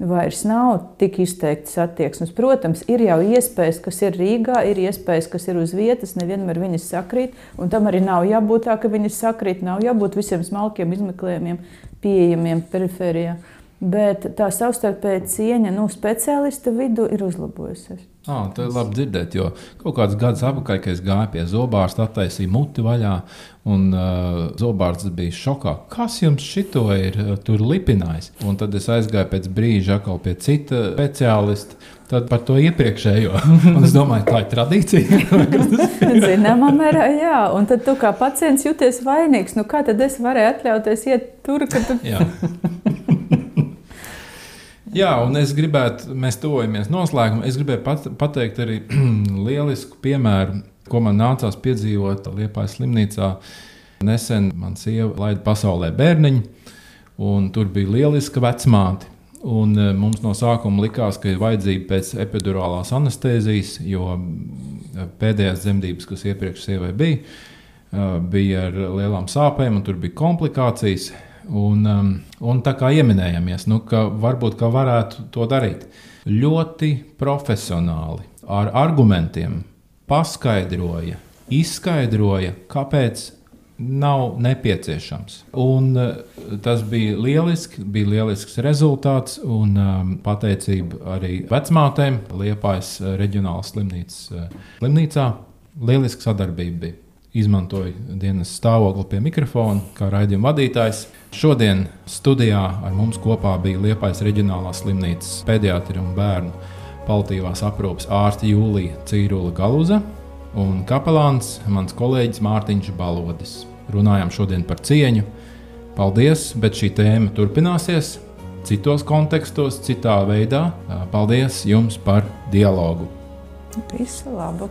vairs nav tik izteiktas attieksmes. Protams, ir jau iespējas, kas ir Rīgā, ir iespējas, kas ir uz vietas, nevienmēr viņas sakrīt. Tam arī nav jābūt tā, ka viņas sakrīt. Nav jābūt visiem smalkiem izmeklējumiem, pieejamiem perifērijā. Bet tā savstarpēja cieņa nu, speciālistu vidū ir uzlabojusies. Ah, tā ir labi dzirdēt, jo kaut kāds gads atpakaļ, kad es gāju pie zobārsta, attaisīju muti vaļā, un uh, zobārsts bija šokā. Kas jums šito ir uh, tur lipinājis? Un tad es aizgāju pēc brīža atkal pie cita speciālista. Tad par to iepriekšējo. Un es domāju, tā ir tradīcija. Zināmā mērā, jā. Un tad tu kā pacients jūties vainīgs. Nu, kā tad es varēju atļauties iet tur, kad tu. Jā, un es gribētu, mēs tuvojamies noslēgumam. Es gribēju pat, pateikt arī lielisku piemēru, ko man nācās piedzīvot Liepājas slimnīcā. Nesen man sieva laida pasaulē bērniņu, un tur bija lieliska vecmāte. Un e, mums no sākuma likās, ka ir vajadzība pēc epidurālās anestezijas, jo e, pēdējās dzemdības, kas iepriekš sievai bija, e, bija ar lielām sāpēm, un tur bija komplikācijas. Un, um, un tā kā ieminējāmies, nu, ka varbūt ka varētu to darīt ļoti profesionāli, ar argumentiem, paskaidroja, izskaidroja, kāpēc nav nepieciešams. Un, uh, tas bija lieliski, bija lielisks rezultāts un um, pateicība arī vecmātēm Liepājas reģionālās slimnīcas uh, slimnīcā. Lieliska sadarbība bija izmantoju dienas stāvokli pie mikrofona, kā raidījuma vadītājs. Šodien studijā ar mums kopā bija Liepais Reģionālās slimnīcas pediatri un bērnu palīdzīvās aprūpes ārste Jūlija Cīrula Galuza un kapelāns mans kolēģis Mārtiņš Balodis. Runājām šodien par cieņu. Paldies, bet šī tēma turpināsies citos kontekstos, citā veidā. Paldies jums par dialogu! Visu labu!